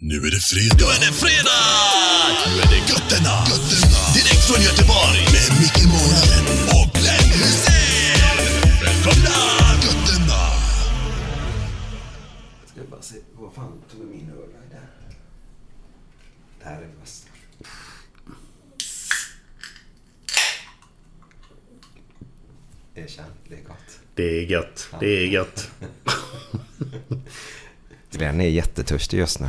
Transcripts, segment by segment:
Nu är det fredag. Nu är det fredag! Nu är det götterna. götterna. Direkt från Göteborg. Med Micke Månaden och Glenn Hysén. Välkomna! Götterna! Ska bara se, vad fan tog jag min öl där? Det här är det bästa. Erkänn, det är gott. Det är gött. Det är gött. Den är jättetörstig just nu.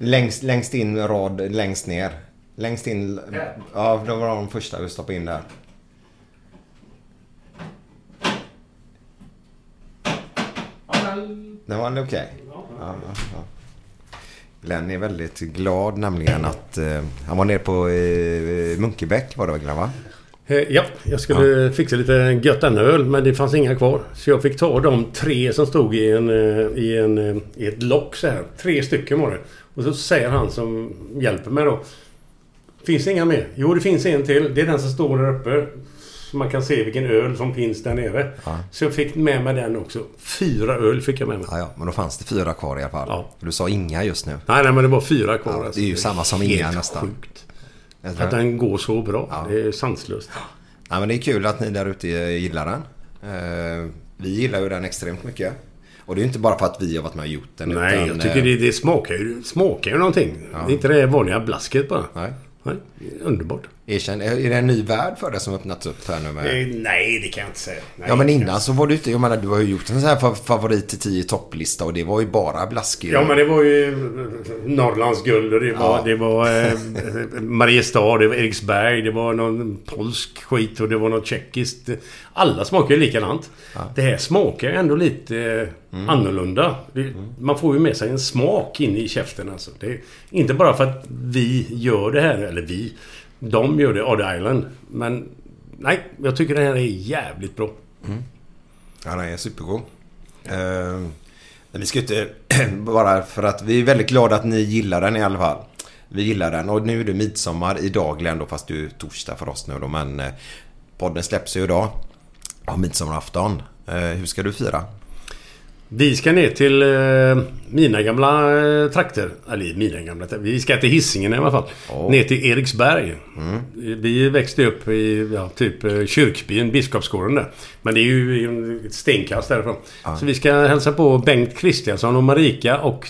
längst, längst in rad, längst ner. Längst in. Ja, det var de första vi stoppade in där. Det var okej. Ja, ja, ja. Glenn är väldigt glad nämligen att eh, han var nere på eh, Munkebäck var det väl Glenn va? Eh, Ja, jag skulle fixa lite gött öl men det fanns inga kvar. Så jag fick ta de tre som stod i, en, eh, i, en, eh, i ett lock så här. Tre stycken var det. Och så säger han som hjälper mig då. Finns det inga mer? Jo, det finns en till. Det är den som står där uppe. Så man kan se vilken öl som finns där nere. Så jag fick med mig den också. Fyra öl fick jag med mig. Ja, ja, men då fanns det fyra kvar i alla fall. Du sa inga just nu. Nej, nej, men det var fyra kvar. Ja, alltså. det är ju samma som inga nästan. Sjukt. Att den går så bra. Det är sanslöst. Ja, men det är kul att ni där ute gillar den. Eh, Vi gillar ju den extremt mycket. Och det är inte bara för att vi har varit med och gjort den. Nej, utan, jag tycker eh, det, det smakar, ju, smakar ju någonting. Det är inte det vanliga blasket bara. Nej. Nej, underbart. Erkänn, är det en ny värld för dig som öppnats upp här nu med... Eh, Nej, det kan jag inte säga. Nej, Ja men innan så var du ute, jag menar du har ju gjort en sån här fa- favorit till 10 topplista och det var ju bara blaskig. Ja men det var ju Norrlands guld och det var, Ja. det var eh, Mariestad, det var Eriksberg, det var någon polsk skit och det var något tjeckiskt. Alla smakar ju likadant. Det här smakar ändå lite eh, Mm. annorlunda. Det, Man får ju med sig en smak in i käften alltså. Det är inte bara för att vi gör det här, eller vi. De gör det, Odd Island. Men nej, jag tycker den här är jävligt bra. Mm. Ja, den är supergod. Uh, men vi ska inte... bara för att vi är väldigt glada att ni gillar den i alla fall. Vi gillar den och nu är det midsommar idag Glenn då fast det är torsdag för oss nu då men eh, podden släpps ju idag. Ja, midsommarafton. Eh, hur ska du fira? Vi ska ner till eh, mina gamla eh, trakter. Eller mina gamla trakter. Vi ska till Hisingen i alla fall. Åh. Ner till Eriksberg. Mm. Vi växte upp i ja, typ eh, kyrkbyn, Biskopsgården där. Men det är ju ett stenkast därifrån. Så vi ska hälsa på Bengt Kristiansson och Marika och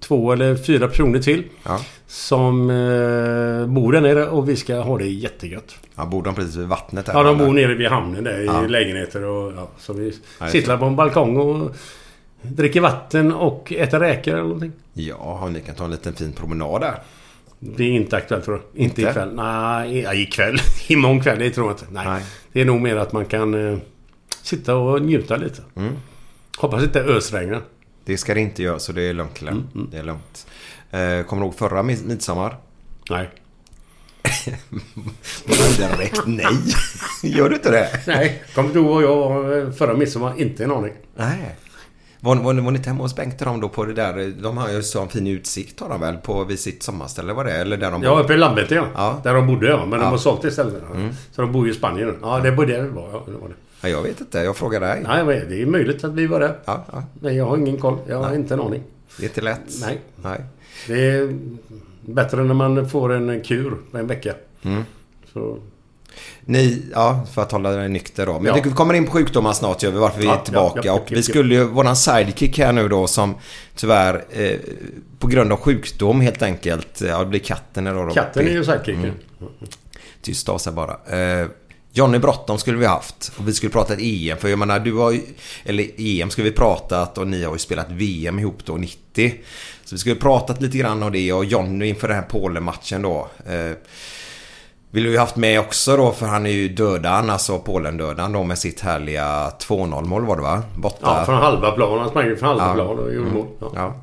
två eller fyra personer till. Ja. Som eh, bor där nere och vi ska ha det jättegött. Ja, bor de precis vid vattnet här? Ja, de eller? bor nere vid hamnen där Ja. i lägenheter och ja, så vi Ja, sitter på en balkong och dricker vatten och äter räkor eller någonting. Ja, ni kan ta en liten fin promenad där. Det är inte aktuellt för Inte, Inte? ikväll. Nej, ja, ikväll. Imorgon kväll, det tror jag inte. Nej. Nej. Det är nog mer att man kan eh, sitta och njuta lite. Mm. Hoppas inte ösregnar. Det ska det inte göra så det är lugnt Glenn. Mm, Det är lugnt. Eh, kommer du ihåg förra mid- midsommar? Nej. Direkt nej. Gör du inte det? Nej. Kommer du och jag eh, förra midsommar? Inte en aning. Nej. Var, var, var ni inte hemma hos Bengt de då på det där? De har ju så en fin utsikt har de väl på vid sitt sommarställe var det? Eller där de Ja, uppe i Landvetter ja. Ja. Där de bodde ja. Men Ja. de har sålt det istället. Mm. Så de bor ju i Spanien. Ja, det var det det var. Ja, det var det. Ja, jag vet inte. Jag frågar dig. Nej, men det är möjligt att vi var där. Ja, ja. Men jag har ingen koll. Jag har Nej. inte en aning. Det är inte lätt. Nej. Nej. Det är bättre när man får en kur på en vecka. Mm. Så... Ni, ja, för att hålla dig nykter då. Men Ja. vi kommer in på sjukdomar snart gör vi, varför vi Ja, är tillbaka. ja, och vi skulle ju, våran sidekick här nu då som tyvärr eh, på grund av sjukdom helt enkelt. Ja, det blir katten idag då. Katten är ju sidekicken. Mm. Tyst av sig bara. Eh, Johnny Bråttom skulle vi haft. Och vi skulle prata ett EM. För jag menar, du har ju... Eller EM skulle vi pratat och ni har ju spelat VM ihop då 90. Så vi skulle pratat lite grann om det och Johnny inför den här Polen-matchen då. Eh, vill vi ju haft med också då för han är ju dödan, alltså Polen-dödan då med sitt härliga 2-0 mål var det va? Borta. Ja, från halva plan. Han sprang ju från halva Ja. plan och gjorde Mm. mål. Ja. Ja.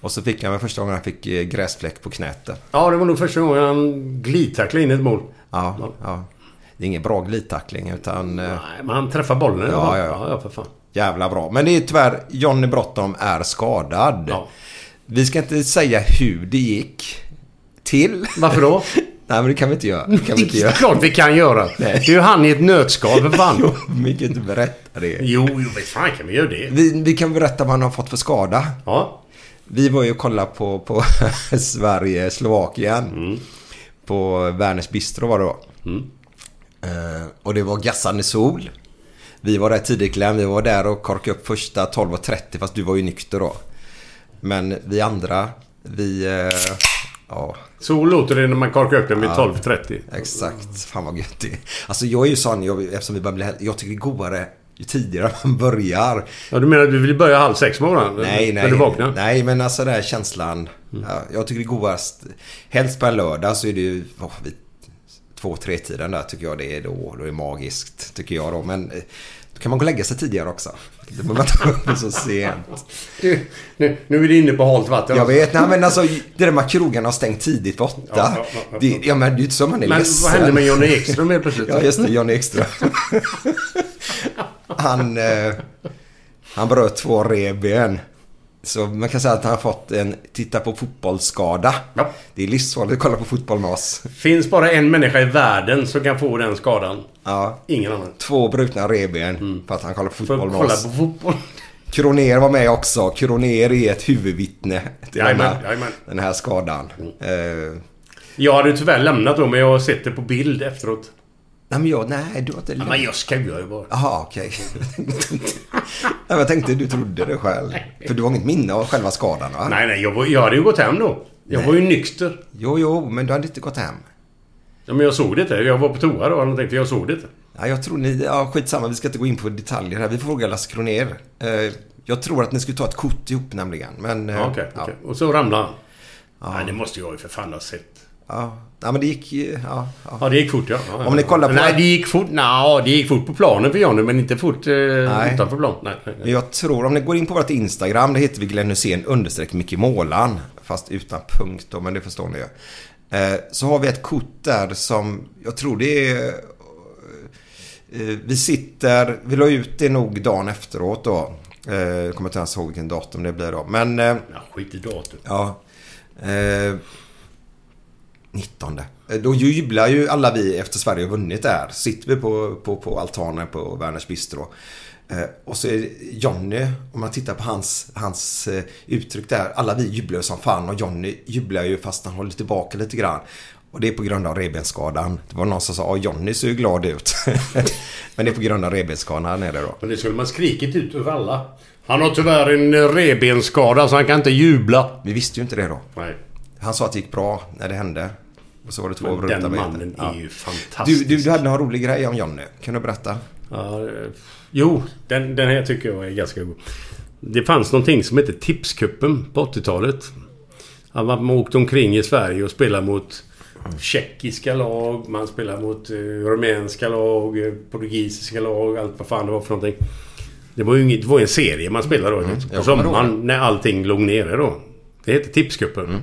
Och så fick han väl första gången han fick eh, gräsfläck på knät ja, det var nog första gången han glidtacklade in ett mål. Ja, ja. Det är ingen bra glidtackling utan... eh, Nej, men han träffade bollen Ja, ja, ja. ja, ja, för fan. Jävla bra. Men det är tyvärr, Johnny Bråttom är skadad. Ja. Vi ska inte säga hur det gick till. Varför då? Nej men det kan vi inte göra. Det kan vi inte göra. klart vi kan göra. Nej. Det är ju han i ett nötskal för fan. Vi kan inte berätta det. Jo, jo, visst fan kan vi göra det. Vi, vi kan berätta vad han har fått för skada. Ja. Vi var ju och kollade på, på Sverige-Slovakien. Mm. På Werners Bistro var det då. Eh, och det var gassande sol. Vi var där tidigt Glenn. Vi var där och korkade upp första 12.30 fast du var ju nykter då. Men vi andra, vi... eh, ja, Så låter det när man korkar upp den vid Ja. 12.30. exakt. Fan vad gött det är. Alltså jag är ju sån, jag, eftersom vi börjar bli... Jag tycker det är godare ju tidigare man börjar. Ja, du menar att du vill börja halv sex på morgonen? Nej, nej. När du vaknar? Nej, men alltså den här känslan. Ja, jag tycker det är godast. Helst på en lördag så är det ju... Oh, vid två, tre tiden där tycker jag det är då. Då är det magiskt, tycker jag då. Men eh, kan man gå och lägga sig tidigare också. Det behöver man inte gå upp så sent. Du, nu, nu är du inne på halt vatten. Jag vet, nej men alltså det där med att krogarna har stängt tidigt på åtta. Ja, ja, ja, ja. Det, ja men det är ju inte så man är Men ledsen. vad hände med Johnny Ekström helt plötsligt? Ja, just det. Johnny Ekström. han, eh, han bröt två revben. Så man kan säga att han har fått en titta på fotbollsskada. Ja. Det är livsfarligt att kolla på fotboll med oss. finns bara en människa i världen som kan få den skadan. Ja. Ingen annan. Två brutna revben för att han kollar på fotboll med kolla oss. på fotboll. Kroner var med också. Kroner är ett huvudvittne till den Jajamän, här, jajamän. den här skadan. Eh, Jag hade tyvärr lämnat då, men jag har sett det på bild efteråt. Nej men jag, nej du har inte Ja, men jag skojar ju bara. Jaha, okej. Nej, jag tänkte du trodde det själv. För du har inget minne av själva skadan va? Nej, nej, jag, var, jag hade ju gått hem då. Jag Nej. var ju nykter. Jo, jo, men du hade inte gått hem. Ja, men jag såg det inte. Jag var på toa då och tänkte jag såg det inte. Ja, jag tror ni... Ja, skitsamma. Vi ska inte gå in på detaljer här. Vi får fråga Lasse Kronér. Eh, jag tror att ni skulle ta ett kort ihop nämligen. Men... eh, Ja, Okej, ja. okej. Och så ramlade han. Nej, det måste jag ju för fan ha sett. Ja. ja, men det gick... Ja, ja. Ja, det gick fort ja. ja Om ni kollar på- Nej, det gick fort. Nå, det gick fort på planen för Johnny, men inte fort eh, Nej. utanför plan. Nej, nej, Men nej. jag tror, om ni går in på vårt Instagram, det heter vi Glenn Hysén understreck Micke Målan. Fast utan punkt då, men det förstår ni ju. Eh, så har vi ett kort där som, jag tror det är... Eh, vi sitter, vi la ut det nog dagen efteråt då. Eh, jag kommer inte ens ihåg vilken datum det blir då. Men, eh, Ja, skit i datum. ja. Eh, 19. Eh, Då jublar ju alla vi efter Sverige har vunnit där. Sitter vi på, på, på altanen på Werners Bistro. Eh, och så är Jonny, om man tittar på hans, hans eh, uttryck där. Alla vi jublar ju som fan och Jonny jublar ju fast han håller tillbaka lite grann. Och det är på grund av revbensskadan. Det var någon som sa att Jonny ser ju glad ut. Men det är på grund av revbensskadan här nere då. Men det skulle man skrikit ut över alla. Han har tyvärr en revbensskada så han kan inte jubla. Vi visste ju inte det då. Nej. Han sa att det gick bra när det hände. Så var det två Men ruta den mannen Ja. är ju Du, fantastisk. du, du hade någon rolig grej om Jonny. Kan du berätta? Ja, eh, jo, den, den här tycker jag är ganska god. Det fanns någonting som hette Tipskuppen på 80-talet. Ja, Man åkte omkring i Sverige och spelade mot tjeckiska lag, man spelade mot eh, rumänska lag, eh, portugisiska lag, allt vad fan det var för någonting. Det var ju inget, det var en serie man spelade då. på Mm, kommer ihåg sommaren när allting låg nere då. Det hette Tipskuppen. Mm.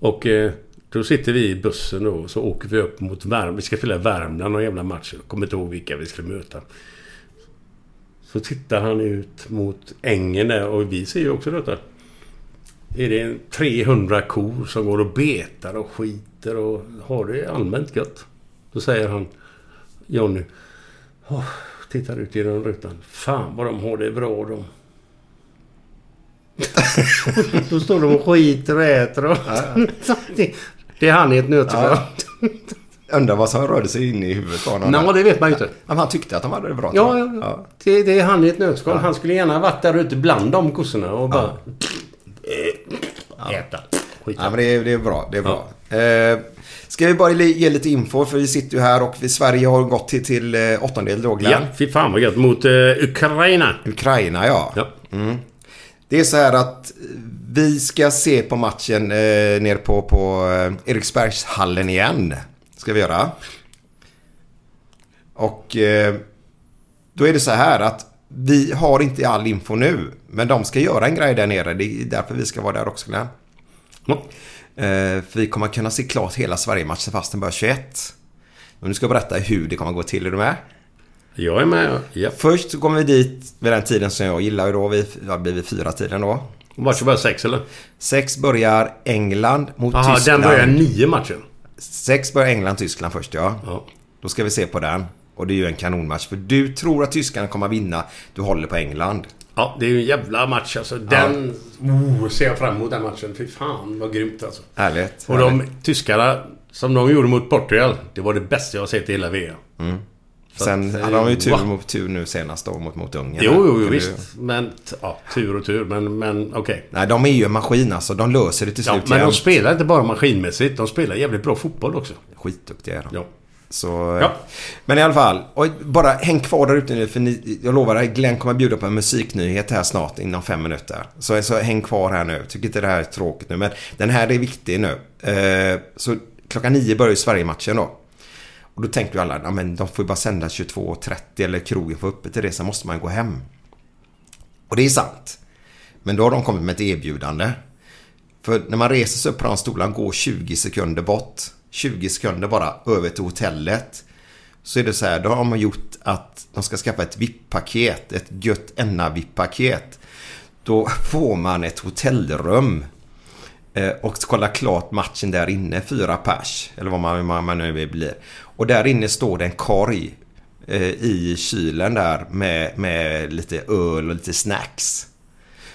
Och eh, då sitter vi i bussen då och så åker vi upp mot Värmland. Vi ska spela Värmland någon jävla match. Jag kommer inte ihåg vilka vi skulle möta. Så tittar han ut mot ängen där och vi ser ju också detta. Är det en 300 kor som går och betar och skiter och har det allmänt gött. Då säger han Jonny. Oh, tittar ut genom rutan. Fan vad de har det bra de. Då står de och skiter och äter och... det är han i ett nötskal. Undrar vad som rörde sig in i huvudet på honom. Nej, där. det vet man ju inte. Ja, men han tyckte att de hade det bra. Ja, ja, ja. Det, det är han i ett nötskal. Han skulle gärna varit där ute bland de kossorna och bara... Äta. Skita. Ja, men det är, det är bra. Det är bra. Eh, ska vi bara ge lite info? För vi sitter ju här och vi, Sverige har gått till, till eh, åttondel då, Glenn. Ja, fy fan vad gött. Mot uh, Ukraina. Ukraina, ja. Ja. Mm. Det är så här att vi ska se på matchen eh, nere på, på eh, Eriksbergshallen igen. Ska vi göra. Och eh, då är det så här att vi har inte all info nu. Men de ska göra en grej där nere. Det är därför vi ska vara där också Glenn. Ja. Eh, för vi kommer kunna se klart hela Sverige-matchen fast den börjar 21. Men nu ska berätta hur det kommer gå till. Är du med? Jag är med. Ja. Först så kommer vi dit vid den tiden som jag gillar ju då. Vi, det blir vid fyra tiden då. Matchen börjar sex eller? Sex börjar England mot Jaha, Tyskland. den börjar nio matchen. Sex börjar England-Tyskland först ja. Ja. Då ska vi se på den. Och det är ju en kanonmatch. För du tror att tyskarna kommer att vinna. Du håller på England. Ja, det är ju en jävla match alltså. Den... Oh, ser jag fram emot den matchen. Fy fan vad grymt alltså. Härligt. Och de tyskarna som de gjorde mot Portugal. Det var det bästa jag sett i hela VM. Så Sen att, hade de ju tur wow. mot tur nu senast då mot, mot Ungern. Jo, jo, jo visst. Men t- ja, tur och tur. Men, men okej. Nej, de är ju en maskin alltså. De löser det till Ja, slut men de jämt. spelar inte bara maskinmässigt. De spelar jävligt bra fotboll också. Skitduktiga är de. Ja. Så, Ja. Men i alla fall, och bara häng kvar där ute nu för ni, jag lovar dig, Glenn kommer bjuda på en musiknyhet här snart inom fem minuter. Så, så häng kvar här nu. Tycker inte det här är tråkigt nu, men den här är viktig nu. Eh, så klockan nio börjar ju Sverige-matchen då. Och då tänker ju alla, ja men de får ju bara sända 22.30 eller krogen får öppet till det, sen måste man gå hem. Och det är sant. Men då har de kommit med ett erbjudande. För när man reser sig upp på de stolarna går 20 sekunder bort. 20 sekunder bara över till hotellet. Så är det så här, då har man gjort att de ska skaffa ett VIP-paket. Ett gött enna-VIP-paket. Då får man ett hotellrum. Eh, och kolla klart matchen där inne, fyra pers. Eller vad man, man, man nu blir. Och där inne står det en korg eh, i kylen där med, med lite öl och lite snacks.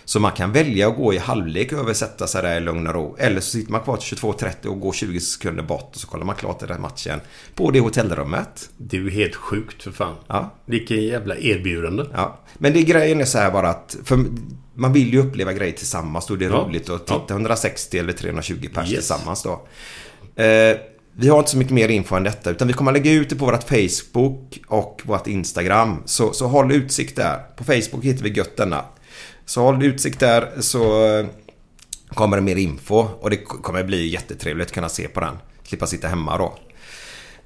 Så man kan välja att gå i halvlek och översätta sig där i lugn och ro. Eller så sitter man kvar till 22.30 och går 20 sekunder bort och så kollar man klart den där matchen på det hotellrummet. Det är ju helt sjukt för fan. Ja. Vilken jävla erbjudande. Ja. Men det grejen är så här bara att för man vill ju uppleva grejer tillsammans. Då det är Ja. roligt att titta Ja. 160 eller 320 pers Yes. tillsammans då. Eh, vi har inte så mycket mer info än detta utan vi kommer att lägga ut det på vårt Facebook och vårt Instagram. Så, så håll utsikt där. På Facebook hittar vi gött denna. Så håll utsikt där så eh, kommer det mer info och det kommer bli jättetrevligt att kunna se på den. Slippa sitta hemma då.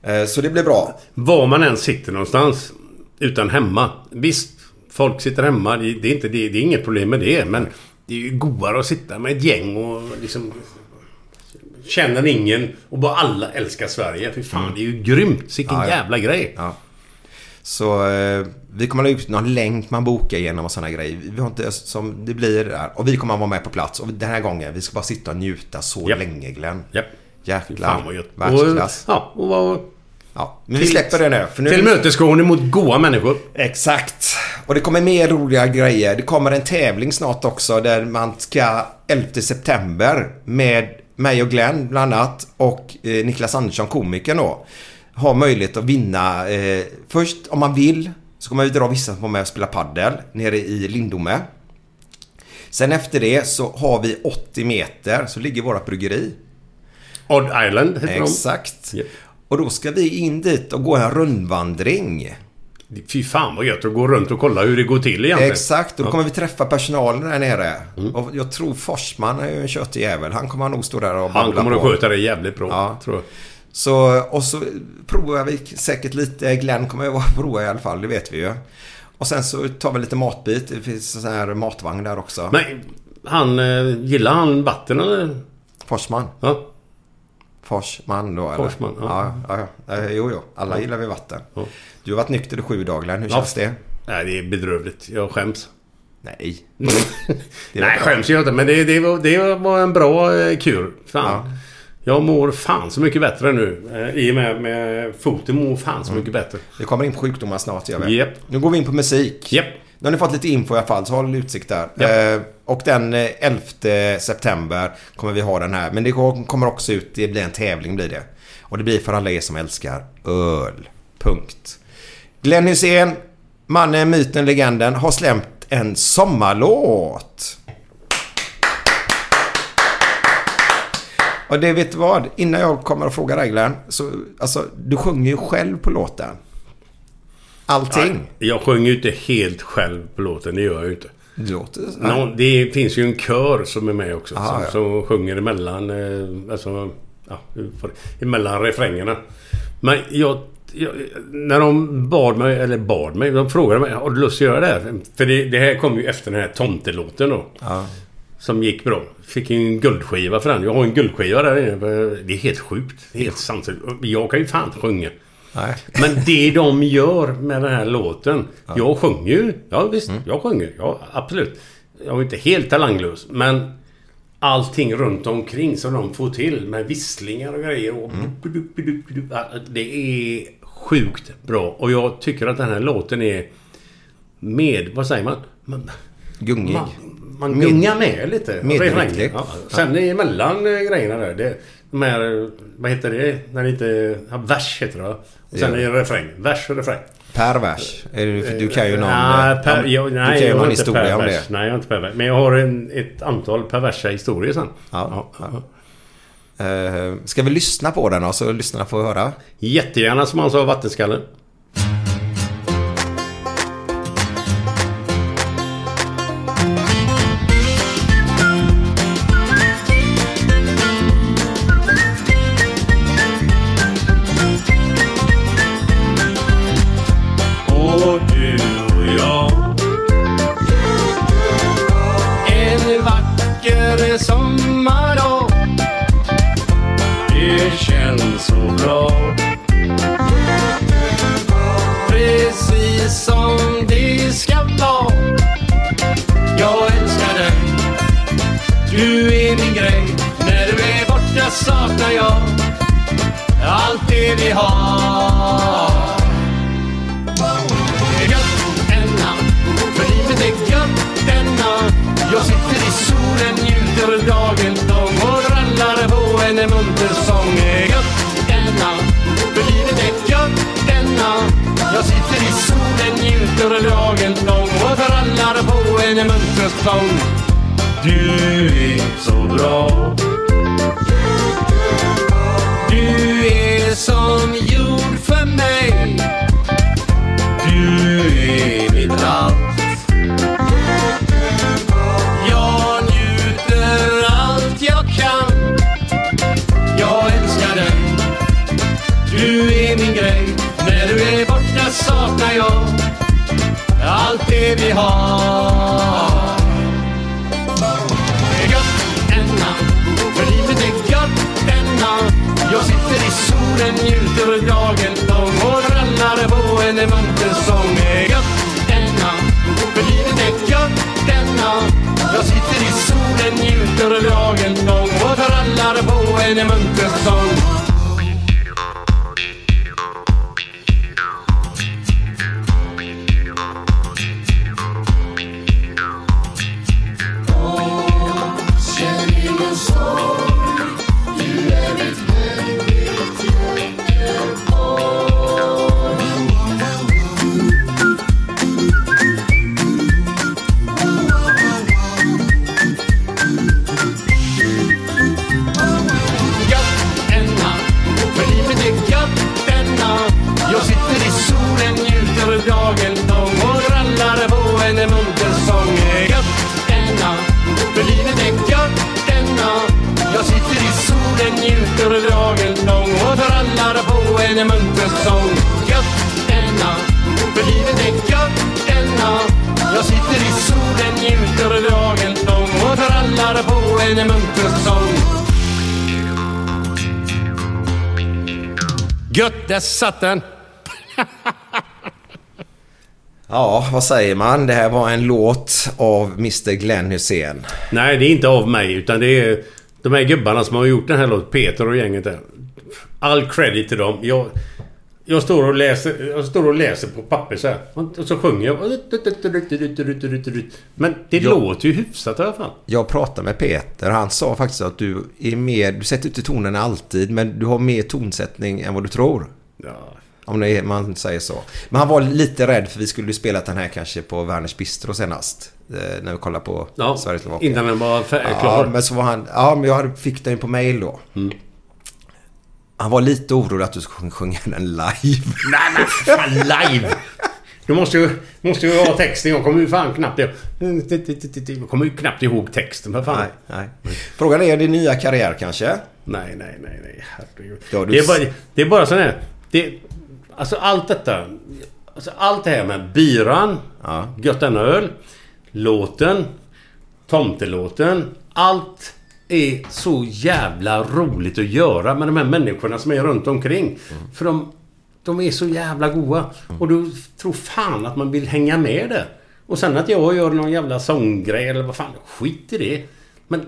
Eh, så det blir bra. Var man än sitter någonstans. Utan hemma. Visst, folk sitter hemma. Det, är, inte, det, det är inget problem med det. Men det är ju godare att sitta med ett gäng och liksom... Känner ingen och bara alla älskar Sverige. Fy fan, det är ju grymt. Vilken Ja, ja. jävla grej. Ja. Så eh, vi kommer att lägga ut någon länk man bokar igenom och sådana grejer. Vi har inte som det blir där. Och vi kommer att vara med på plats. Och den här gången, vi ska bara sitta och njuta så Japp. länge Glenn. Japp. Jäklar. Världsklass. Och, ja, och vad... Ja, men vi släpper det nu. För nu Tillmötesgående mot goa människor. Exakt. Och det kommer mer roliga grejer. Det kommer en tävling snart också där man ska 11 september med mig och Glenn bland annat och eh, Niklas Andersson, komikern då. Ha möjlighet att vinna. Eh, först om man vill så kommer vi dra vissa som var med och spela paddel nere i Lindome. Sen efter det så har vi 80 meter så ligger vårt bryggeri. Odd Island heter Exakt. Japp. Och då ska vi in dit och gå en rundvandring. Fy fan vad gött att gå runt och kolla hur det går till egentligen. Exakt, då Ja. kommer vi träffa personalen där nere. Mm. Och jag tror Forsman är ju en köttig jävel. Han kommer nog stå där och Han kommer att på. sköta det jävligt bra. Ja. Tror jag. Så, och så provar vi säkert lite. Glenn kommer ju vara prova i alla fall, det vet vi ju. Och sen så tar vi lite matbit. Det finns en sån här matvagn där också. Men han... eh, Gillar han vatten eller? Forsman. Ja. Forsman då eller? Forsman, ja. ja. ja, ja. Eh, Jo, jo. Alla gillar vi vatten. Ja. Du har varit nykter i sju dagar Glenn. Hur Ja. känns det? Nej, det är bedrövligt. Jag skäms. Nej. Nej, skäms jag inte. Men det, det, var, det var en bra eh, kur. Fan. Jag mår fan så mycket bättre nu. Eh, I och med, med foten mår fan så mycket bättre. Vi kommer in på sjukdomar snart gör vi. Japp. Nu går vi in på musik. Japp. Nu har ni fått lite info i alla fall, så håll utsikt där. Japp. Eh, och den eh, 11 september kommer vi ha den här. Men det kommer också ut, det blir en tävling blir det. Och det blir för alla er som älskar öl. Punkt. Glenn Hysén, mannen, myten, legenden, har släppt en sommarlåt. Och det vet du vad? Innan jag kommer att fråga dig Glenn. Så, alltså, du sjunger ju själv på låten. Allting. Jag sjunger ju inte helt själv på låten. Det gör jag ju inte. Det låter... Nå, det finns ju en kör som är med också. Aha, som, ja. som sjunger emellan... Eh, alltså, ja, emellan refrängerna. Men jag, jag... När de bad mig, eller bad mig, de frågade mig har du lust att göra det här? För det, det här kom ju efter den här tomtelåten då. Ja. Som gick bra. Fick en guldskiva för den. Jag har en guldskiva där inne. Det är helt sjukt. Helt sanslöst. Jag kan ju fan inte sjunga. Nej. Men det de gör med den här låten. Jag sjunger ju. Ja visst, Mm. jag sjunger. Ja, absolut. Jag är inte helt talanglös. Men allting runt omkring som de får till med visslingar och grejer. Och Mm. Det är sjukt bra. Och jag tycker att den här låten är med... Vad säger man? man Gungig. Man, man gungar med lite. Refrängen. Ja. Sen emellan eh, grejerna där. Det, de här... eh, Vad heter det? När det inte... Ja, vers heter det? Och sen Ja. är det refräng. Vers och refräng. Per vers. Är det, du kan ju någon... Nej, eh, per, ja, jag, du nej, kan ju någon historia om pervers. det. Nej, jag har inte pervers. Men jag har en, ett antal perversa historier sen. Ja, ja. Eh, ska vi lyssna på den då, så lyssnarna får höra? Jättegärna som han sa, vattenskalle. Där satt den! Ja, vad säger man? Det här var en låt av Mr Glenn Hussein. Nej, det är inte av mig utan det är de här gubbarna som har gjort den här låten. Peter och gänget där. All credit till dem. Jag, jag, står och läser, jag står och läser på papper så här. Och så sjunger jag. Men det Ja. låter ju hyfsat i alla fall. Jag pratade med Peter. Han sa faktiskt att du är mer... Du sätter inte tonen alltid, men du har mer tonsättning än vad du tror. Ja. Om det är, man säger så. Men han var lite rädd för vi skulle ju spelat den här kanske på Werners Bistro senast. Eh, när vi kollade på Ja, Sverige-Slovakien. innan den var fär- Ja, klar. men så var han... Ja, men jag fick den på mail då. Han var lite orolig att du skulle sjunga den live. Nej men fan live! Du måste ju, måste ju ha texten. Jag kommer ju fan knappt... Jag kommer ju knappt ihåg texten för fan. Nej, nej. Frågan är din nya karriär kanske? Nej, nej, nej, nej. Herregud. Ja, du- det, är bara, det är bara sån här... Det, alltså allt detta... Alltså allt det här med byran, Ja. Gött denna öl, låten, tomtelåten. Allt är så jävla roligt att göra med de här människorna som är runt omkring. För de, de är så jävla goa. Och du tror fan att man vill hänga med där. Och sen att jag gör någon jävla sånggrej eller vad fan. Skit i det. Men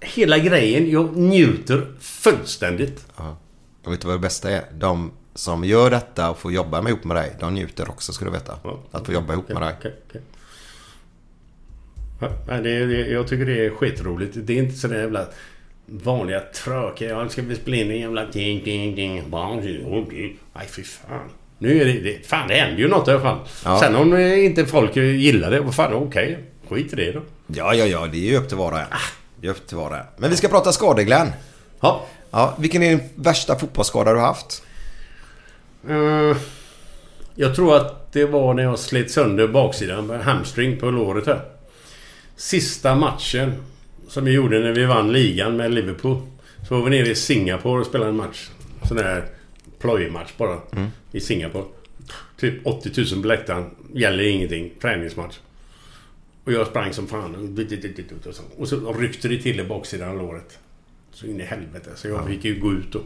hela grejen, jag njuter fullständigt. Ja. Och vet du vad det bästa är? De som gör detta och får jobba ihop med dig, de njuter också ska du veta. Ja. Att få jobba ihop med dig. Ja, det, det, jag tycker det är skitroligt. Det är inte sådär jävla vanliga tråkiga... Ja, ska vi spela in en jävla ding, ding, ding. Nej, fy fan. Nu är det, det... Fan, det händer ju något i alla fall. Ja. Sen om inte folk gillar det, vad fan, okej. Skit i det då. Ja, ja, ja. Det är ju upp till var och en. Det är upp till var och en. Men vi ska prata skador, Glenn. Ja. Ja, vilken är din värsta fotbollsskada du har haft? Eh, jag tror att det var när jag slet sönder baksidan med hamstring på låret här. Sista matchen som vi gjorde när vi vann ligan med Liverpool. Så var vi nere i Singapore och spelade en match. Sån där plojmatch bara. I Singapore. Typ 80 000 på läktaren. Gäller ingenting. Träningsmatch. Och jag sprang som fan. Och så ryckte det till i baksidan av låret. Så in i helvete. Så jag fick ju gå ut då. Och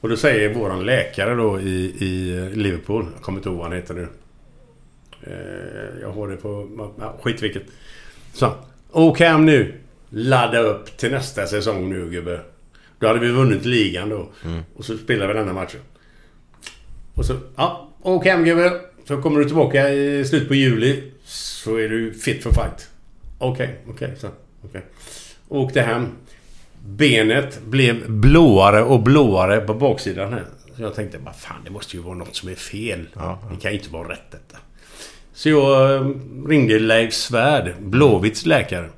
då säger våran läkare då i, i Liverpool, jag kommer inte ihåg vad han heter nu. Eh, jag har det på... Ja, skit vilket. Så. Åk hem nu. Ladda upp till nästa säsong nu gubbe. Då hade vi vunnit ligan då. Och så spelade vi denna matchen. Och så... Ja, åk hem gubbe. Så kommer du tillbaka i slutet på juli. Så är du fit for fight. Okej, okej. så. Okej. Åkte hem. Benet blev blåare och blåare på baksidan här. Så jag tänkte bara fan det måste ju vara något som är fel. Det kan ju inte vara rätt detta. Så jag eh, ringde Leif Svärd, Blåvitts läkare.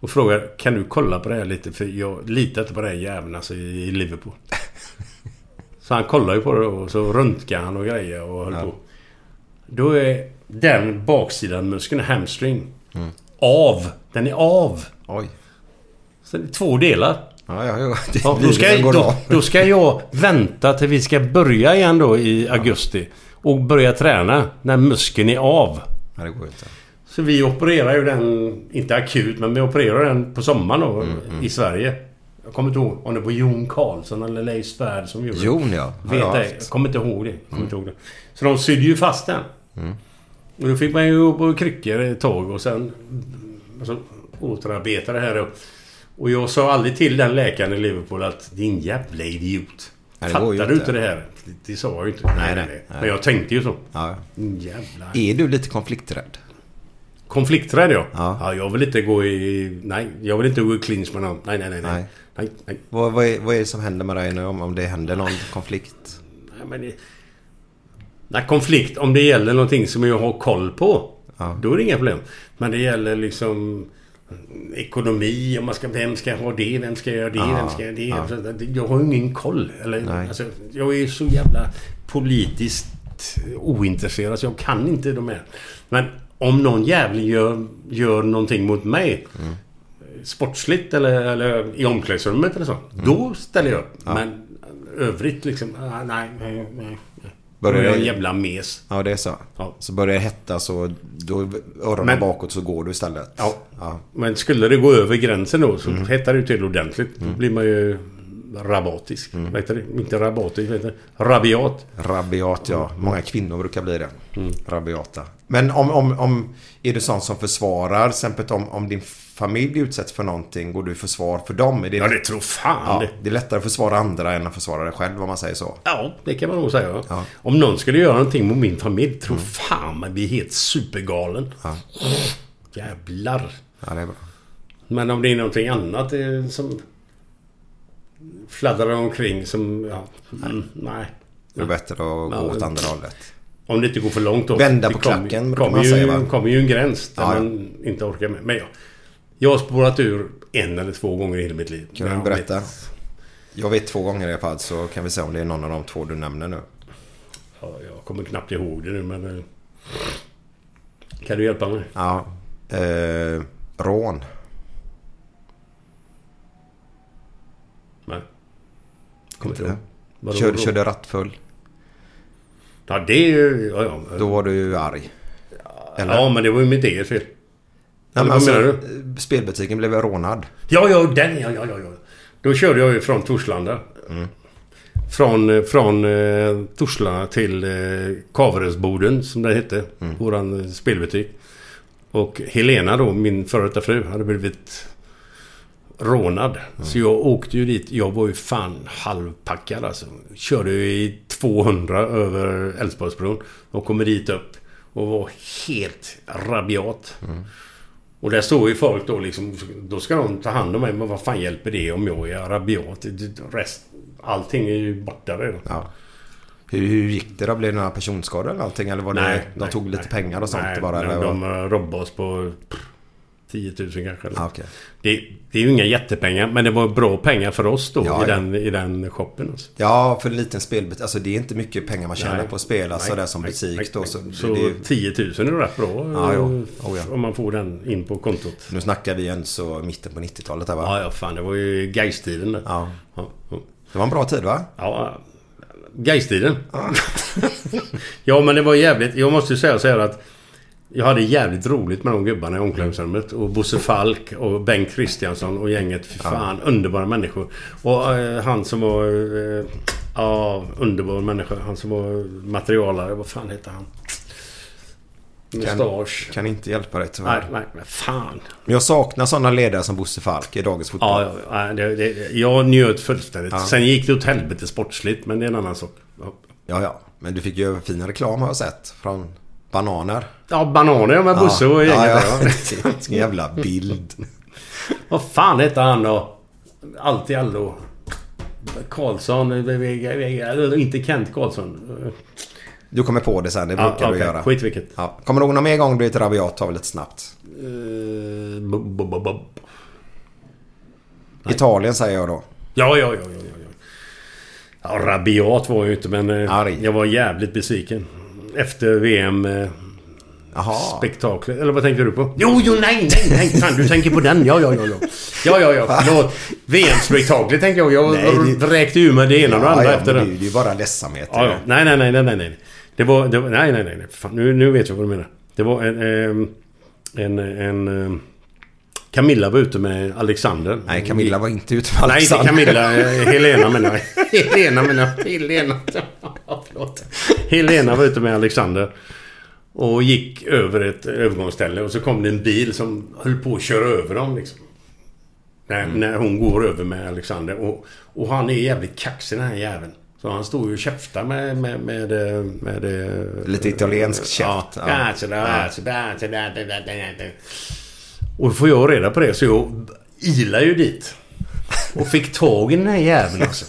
Och frågade kan du kolla på det här lite för jag litar inte på det här jäveln alltså i Liverpool. Så han kollade ju på det och så röntgade han och grejer och höll på. Då är den baksidan muskeln, hamstring, av. Den är av. Oj. Så det är två delar. Ja, ja, ja. Det, Ja, då, ska, då, då ska jag vänta till vi ska börja igen då i augusti. Och börja träna när muskeln är av. Nej, det går inte. Så vi opererar ju den, inte akut, men vi opererar den på sommaren då Mm, i Sverige. Jag kommer inte ihåg om det var Jon Karlsson eller Leif Svärd som gjorde det. Jon ja. Vet jag. Jag kommer inte ihåg det. Jag Kommer inte ihåg det. Så de sydde ju fast den. Och då fick man ju gå på kryckor ett tag och sen... Alltså, återarbetade det här då. Och jag sa aldrig till den läkaren i Liverpool att din jävla idiot. Nej, Fattar du inte. det här? Det, sa jag ju inte. Nej, nej, nej. Men jag tänkte ju så. Ja. Din jävla... Är du lite konflikträdd? Konflikträdd ja. Ja. ja. Jag vill inte gå i... Nej, jag vill inte gå i clinch med någon. Nej, nej, nej. Nej, Nej. nej. nej, Vad, vad, är, vad är det som händer med dig nu om, om det händer någon konflikt? nej men det... Nej, konflikt. Om det gäller någonting som jag har koll på. Ja. Då är det inga problem. Men det gäller liksom ekonomi. Om man ska, vem ska ha det? Vem ska göra det? Ja, Vem ska göra det? ja. Så att Jag har ingen koll. Eller, alltså, jag är så jävla politiskt ointresserad så jag kan inte de här. Men om någon jävel gör, gör någonting mot mig Mm. sportsligt eller, eller i omklädningsrummet eller så. Mm. Då ställer jag upp. Men övrigt liksom... ah, Nej, nej, nej. Börjar är jag en det- jävla mes. Ja, det är så. Ja. Så börjar det hetta så då öronen Men- bakåt så går du istället. Ja. ja. Men skulle det gå över gränsen då så Mm. hettar det till ordentligt. Då blir man ju rabatisk. Mm. Heter det? Inte rabatisk, heter det? Rabiat. Rabiat, ja. Många kvinnor brukar bli det. Mm. Rabiata. Men om, om, om... Är du sån som försvarar? Till exempel om, om din familj utsätts för någonting, går du försvar för dem? Är det, Ja, det tror fan ja, det. är lättare att försvara andra än att försvara dig själv, om man säger så. Ja, det kan man nog säga. Ja. Om någon skulle göra någonting mot min familj, tror fan man blir helt supergalen. Ja. Jävlar. Ja, det är bra. Men om det är någonting annat eh, som fladdrar omkring som... Ja, mm, nej. Det är bättre att gå Ja, åt andra hållet. Om det inte går för långt då. Vända på klacken, kommer man ju, säga, kommer ju en gräns där Ja, ja. man inte orkar med. Men ja, jag har spårat ur en eller två gånger i hela mitt liv. Kan du berätta? vet- Jag vet två gånger i alla fall, så kan vi se om det är någon av de två du nämner nu. Ja, jag kommer knappt ihåg det nu men... eh, Kan du hjälpa mig? Ja. Eh, rån. Nej. Kommer inte? Vadå, Kör, körde rattfull. Ja, det är ju... Ja, ja. Då var du ju arg. Eller? ja, men det var ju mitt eget fel. Nej, men vad alltså, menar eh, spelbutiken blev rånad. Ja, ja, den ja, ja, ja, ja. Då körde jag ju från Torslanda. Mm. Från, eh, från eh, Torslanda till eh, Kaveresboden som det hette. Mm. Våran eh, spelbutik. Och Helena då, min före detta fru, hade blivit rånad. Mm. Så jag åkte ju dit. Jag var ju fan halvpackad alltså. Körde ju i 200 över Älvsborgsbron. Och kommer dit upp. Och var helt rabiat. Mm. Och där står ju folk då liksom... Då ska de ta hand om mig. Men vad fan hjälper det om jag är rabiat? Rest, allting är ju borta redan. Ja. Hur, hur gick det då? Blev det några personskador eller allting? Eller var det, de tog lite pengar och sånt nej, bara? Nej, de eh, robbade oss på pff, 10 000 kanske. Eller? Ah, okej. det, det är ju inga jättepengar. Men det var bra pengar för oss då Ja, i, ja. Den, i den shoppen. Alltså. Ja, för en liten spelbutik. Alltså det är inte mycket pengar man tjänar Nej. på att spela Nej, sådär som nej, butik nej, då. Så, Så är- 10 000 är rätt bra. Ja, eh. Oh, ja. Om man får den in på kontot. nu snackar vi en så mitten på 90-talet där va? Ja, ja, fan. Det var ju Gaistiden där. Ja. Ja, ja. Det var en bra tid va? Ja, Gaistiden. ja, men det var jävligt. Jag måste ju säga så här att jag hade jävligt roligt med de gubbarna i omklädningsrummet. Och Bosse Falk och Bengt Christiansson och gänget. Fy fan, underbara människor. Och eh, han som var... Eh, ja, underbar människa. Han som var materialare. Vad fan heter han? Mustasch. Kan inte hjälpa dig tyvärr. Nej, nej, men fan. Jag saknar sådana ledare som Bosse Falk i dagens fotboll. Ja, ja, ja, det, det, jag njöt fullständigt. Ja. Sen gick det åt helvete sportsligt, men det är en annan sak. Ja. ja, ja. Men du fick ju fin reklam har jag sett. Från bananer. Ja, bananer med Bosse och gänget ja, ja. Vilken jävla bild. Vad fan hette han då? Allt i allo. Karlsson. eller Inte Kent Karlsson. Du kommer på det sen, det brukar Ja, du okej. göra. Skit vilket. Ja. Kommer du ihåg någon mer gång du blivit rabiat? Ta lite snabbt. Eh, bob. Italien säger jag då. Ja, ja, ja, ja, ja, ja. Ja, rabiat var jag ju inte, men eh, Arg. jag var jävligt besviken. Efter VM... Eh, Jaha. spektaklet. Eller vad tänker du på? Jo, jo, nej, nej, nej. Fan, du tänker på den. Ja, ja, ja, ja. Ja, ja, ja. Förlåt. VM-spektaklet tänker jag. Jag Nej, det- räkte ur med det ena och det andra ja, efter det. det är ju bara ledsamhet. Ja, ja. Nej, nej, nej, nej, nej. Det var... Det var nej, nej, nej. Fan, nu, nu vet jag vad du menar. Det var en... ehm, En, en... eh, Camilla var ute med Alexander. Nej, Camilla var inte ute med Nej, inte Alexander. Camilla. eh, Helena menar jag. Helena menar jag. Helena. Förlåt. Helena var ute med Alexander. Och gick över ett övergångsställe och så kom det en bil som höll på att köra över dem liksom. När, när hon går över med Alexander. Och, och han är jävligt kaxig den här jäveln. Så han står ju och käftar med... med, med, eh, med, med Lite italiensk käft. Ja. Ja. Ja. sådär, sådär, sådär, sådär, sådär. Och då får jag reda på det så jag ilar ju dit. Och fick tag i den här jäveln alltså.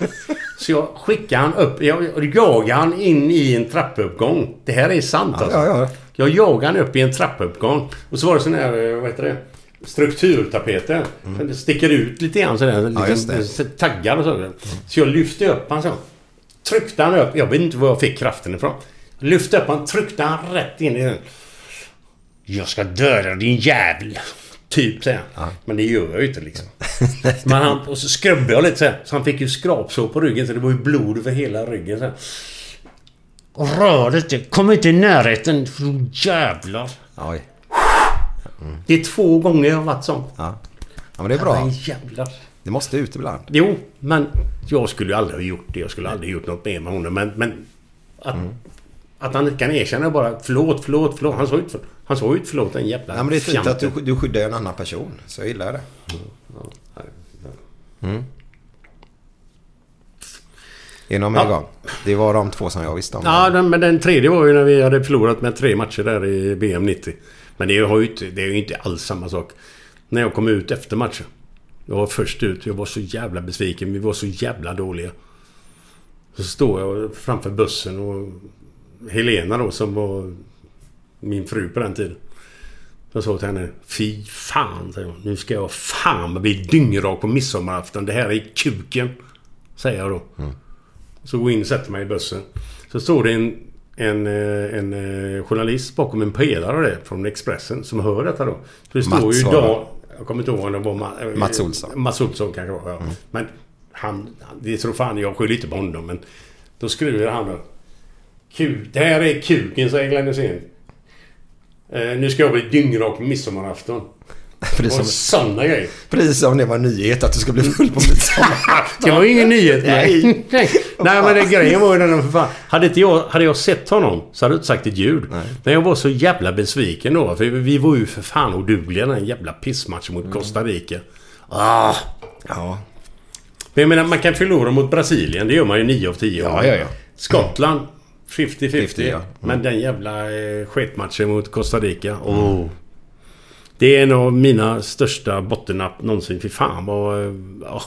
Så jag skickade han upp. Jag jagade han in i en trappuppgång. Det här är sant alltså. Ja, ja, Jag jagade han upp i en trappuppgång. Och så var det sån här, eh, vad heter det? Strukturtapeter. Det sticker ut lite grann sådär. Mm. Ja, Liksom, taggar och så. Så jag lyfte upp han så. Tryckte han upp. Jag vet inte var jag fick kraften ifrån. Lyfte upp han, tryckte han rätt in i den. Jag ska döda din jävel. Typ säger han. Men det gör jag ju inte liksom. Men han, och så skrubbade jag lite så här. Så han fick ju skrapsår på ryggen så det var ju blod över hela ryggen så här. Och rör inte. Kom inte i närheten. Jävlar. Oj. Det är två gånger jag har varit sån. Ja. ja, men det är bra. Men jävlar. Det måste ut ibland. Jo, men jag skulle ju aldrig ha gjort det. Jag skulle aldrig gjort något mer med honom. Men, men att, att han kan erkänna bara förlåt, förlåt, förlåt. Han sa ju inte, han ju inte förlåt en jävla Ja, men det är fint att du, du skyddar en annan person. Så jag gillar det. Mm. Någon mer Ja. gång? Det var de två som jag visste om. Ja, den, men den tredje var ju när vi hade förlorat med tre matcher där i BM 90. Men det, har ju inte, det är ju inte alls samma sak. När jag kom ut efter matchen. Jag var först ut. Jag var så jävla besviken. Vi var så jävla dåliga. Så står jag framför bussen och Helena då som var min fru på den tiden. Jag sa till henne. Fy fan, säger hon. Nu ska jag fan bli dyngrak på midsommarafton. Det här är kuken. Säger jag då. Så går jag in och sätter mig i bussen. Så står det en, en, eh, en, eh, journalist bakom en pelare det, från Expressen som hör detta då. Så det står Mats ju idag... Jag kommer inte ihåg om det var Ma- eh, Mats Olsson. Mats Olsson kanske var, ja. Men han... Det tror fan jag skyller inte på honom men... Då skriver han då. Det här är kuken säger Glenn Hysén. Eh, nu ska jag bli dyngrak midsommarafton. Precis Och som, sådana grejer. precis som det var nyhet att du ska bli full på midsommar. Det var ju ingen nyhet. Nej. Nej. nej. nej men det, grejen var ju den för fan. Hade, inte jag, hade jag sett honom så hade jag inte sagt ett ljud. Men jag var så jävla besviken då. För vi var ju för fan odugliga den jävla pissmatchen mot Costa Rica. Ah. Ja. Men jag menar man kan förlora mot Brasilien. Det gör man ju 9 av 10 Ja, ja, ja. Skottland 50-50. 50, ja. Mm. Men den jävla eh, sketmatchen mot Costa Rica. Oh. Det är en av mina största bottennapp någonsin. Fy fan vad... eh, ja.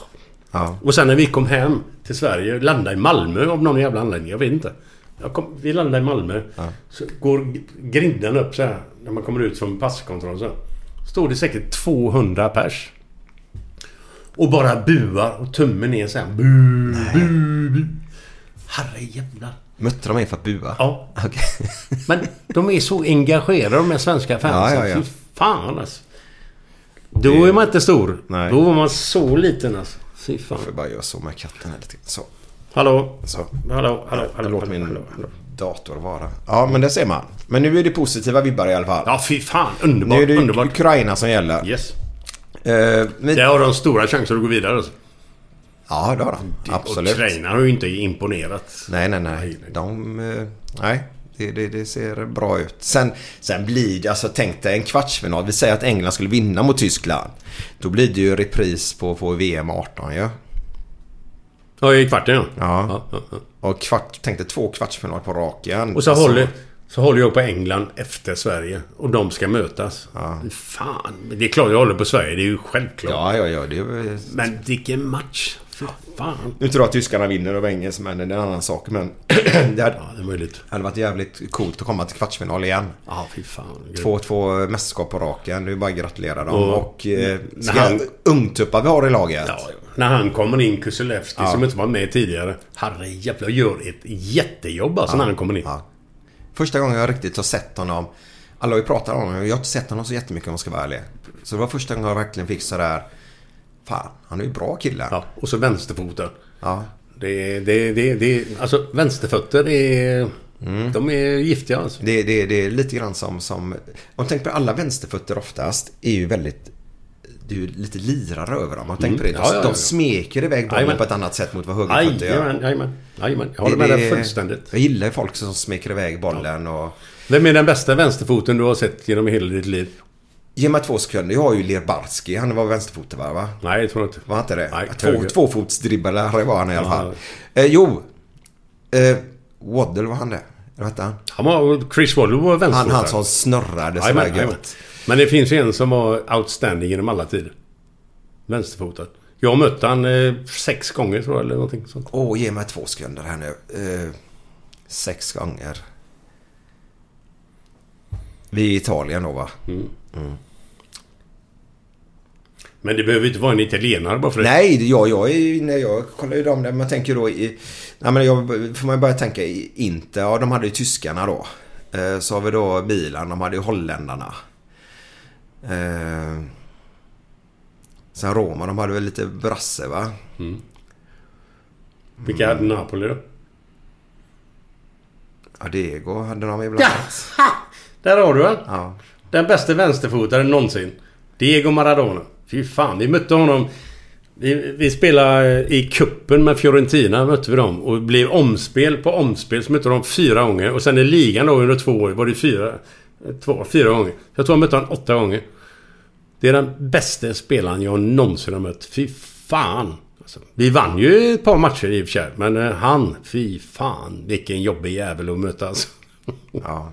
Ja. Och sen när vi kom hem till Sverige, landade i Malmö av någon jävla anledning. Jag vet inte. Jag kom, vi landade i Malmö. Så går grinden upp så här. När man kommer ut från passkontroll så. här. Står det säkert 200 pers. Och bara buar och tummen ner så här. Bu, bu, bu. Herre jävlar. Mötte de mig för att bua? Ja. Okej. Men de är så engagerade de här svenska fansen. Ja, ja, ja. Fy fan alltså. Då är man inte stor. Nej. Då var man så liten alltså. Fy fan. Jag får bara göra så med katten här lite. Så. Hallå? Så. Hallå, hallå, hallå. Låt min hallå, hallå. dator vara. Ja, men det ser man. Men nu är det positiva vibbar i alla fall. Ja, fy fan. Underbart. nu är det underbart. Ukraina som gäller. Yes. Eh, men, Där har de stora chanser att gå vidare. Alltså. Ja, det har de. Absolut. Ukraina har ju inte imponerat. Nej, nej, nej. De... eh, nej. Det, det, det ser bra ut. Sen, sen blir det, alltså tänk dig en kvartsfinal. Vi säger att England skulle vinna mot Tyskland. Då blir det ju repris på, på VM 18 ju. Ja? Ja, i kvarten ja. Ja. ja, ja. Och kvart, tänk dig två kvartsfinaler på raken. Och så, Alltså, håller, så håller jag på England efter Sverige. Och de ska mötas. Ja. Fan. Det är klart jag håller på Sverige. Det är ju självklart. Ja, ja, ja. Det är, Men vilken match. Fan. Nu tror jag att tyskarna vinner över engelsmännen. Det är en annan sak. Men det hade, Ja, det är möjligt. hade varit jävligt coolt att komma till kvartsfinal igen. Ja, fy fan. Två, två mästerskap på raken. Det är bara att gratulera dem. Och- Och, eh, han- ungtuppar vi har i laget. Ja, när han kommer in, Kuselewski, Ja. som inte var med tidigare. Herre jävlar, gör ett jättejobb alltså när han kommer in. Ja. Första gången jag riktigt har sett honom. Alla har ju pratat om honom. Jag har inte sett honom så jättemycket om jag ska vara ärlig. Så det var första gången jag verkligen fick sådär. Fan, han är ju bra kille. Ja, och så vänsterfoten. Ja. Det, det, det, det, alltså vänsterfötter är... De är giftiga alltså. Det, det, det är lite grann som... som om tänk på alla vänsterfötter oftast är ju väldigt... Det är ju lite lirare över dem. Om tänk på det. De, Mm. Ja, ja, ja. de smeker iväg bollen på ett annat sätt mot vad högerfötter gör. Jajamän, jajamän. Jajamän. Jag håller med dig fullständigt. Jag gillar ju folk som smeker iväg bollen och... Vem är den bästa vänsterfoten du har sett genom hela ditt liv? Ge mig två sekunder. Jag har ju Lerbarski. Han var vänsterfotad va? Nej, jag tror inte. Var han inte det? Nej, Två, tvåfotsdribblare var han i alla fall. Eh, jo. Eh, Waddle var han det? Eller hette han? Han var... Chris Waddle var Han, vänsterfotad. han som snurrade sådär gött. Men det finns en som var outstanding genom alla tider. Vänsterfotad. Jag har mött han eh, sex gånger tror jag, eller någonting sånt. Åh, ge mig två sekunder här nu. Eh, sex gånger. Vi är i Italien då va? Men det behöver inte vara en italienare bara för det. Nej, jag, jag, när jag kollar ju dem där. Man tänker då i... Nej, men jag, får man börja tänka i Inter. Ja, de hade ju tyskarna då. Eh, så har vi då Milan. De hade ju holländarna. Eh, sen Roma. De hade väl lite brasse va? Vilka hade Napoli då? Ja, Diego hade de ibland. Där har du den. Ja. Den bästa vänsterfotaren någonsin. Diego Maradona. Fy fan, vi mötte honom... Vi, vi spelade i kuppen med Fiorentina, mötte vi dem. Och blev omspel på omspel. Så mötte de fyra gånger. Och sen i ligan då under två år var det fyra... Två, fyra gånger. Jag tror jag mötte honom åtta gånger. Det är den bästa spelaren jag någonsin har mött. Fy fan! Alltså, vi vann ju ett par matcher i och för sig. Men eh, han, fy fan. Vilken jobbig jävel att möta alltså. ja.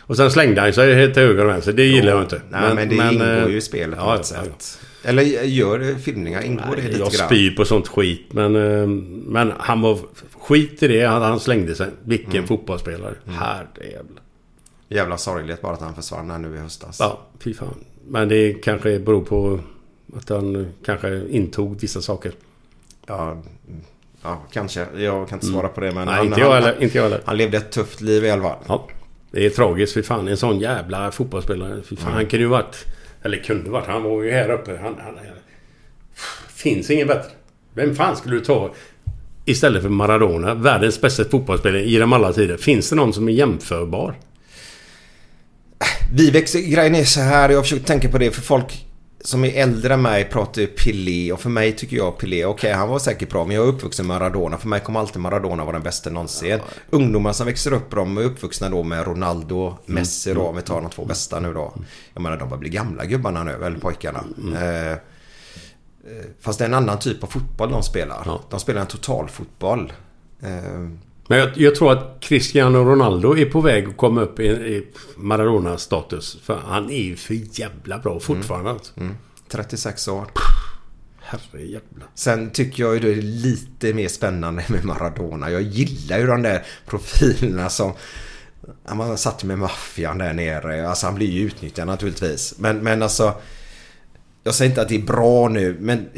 Och sen slängde han sig helt till höger och vänster. Det gillar jag inte. Nej, men, det ingår eh, ju i spelet på ja, något ja, ja. Eller gör det filmningar? Ingår det Nej, lite jag grann? spyr på sånt skit. Men, eh, men han var... Skit i det. Han, han slängde sig. Vilken Mm. fotbollsspelare. Herrejävlar. Jävla sorgligt bara att han försvann här nu i höstas. Ja, fy fan. Men det kanske beror på att han kanske intog vissa saker. Ja, mm, ja, kanske. Jag kan inte svara på det. Men Mm. Nej, han, inte jag heller. Inte jag heller. han levde ett tufft liv i alla fall. Ja. Det är tragiskt. Fy fan. En sån jävla fotbollsspelare. Fy fan. Mm. Han kunde ju varit... Eller kunde varit. Han var ju här uppe. Han, han, finns ingen bättre. Vem fan skulle du ta istället för Maradona? Världens bästa fotbollsspelare genom alla tider. Finns det någon som är jämförbar? Vi växer... Grejen är så här. Jag försöker tänka på det. För folk som är äldre än mig pratar ju Pelé. Och för mig tycker jag Pelé, okej han var säkert bra. Men jag är uppvuxen med Maradona. För mig kommer alltid Maradona vara den bästa någonsin. Ungdomar som växer upp, de är uppvuxna då med Ronaldo, Messi då. Om vi tar de två bästa nu då. Jag menar de börjar bli gamla gubbarna nu, eller pojkarna. Eh, eh, Fast det är en annan typ av fotboll de spelar. Ja. De spelar en totalfotboll. Eh, Men jag, jag tror att Cristiano Ronaldo är på väg att komma upp i, i Maradona-status. För han är ju för jävla bra fortfarande. alltså. 36 år. Herrejävlar. Sen tycker jag ju det är lite mer spännande med Maradona. Jag gillar ju de där profilerna som... Man satt med maffian där nere. Alltså han blir ju utnyttjad naturligtvis. Men, men alltså... Jag säger inte att det är bra nu, men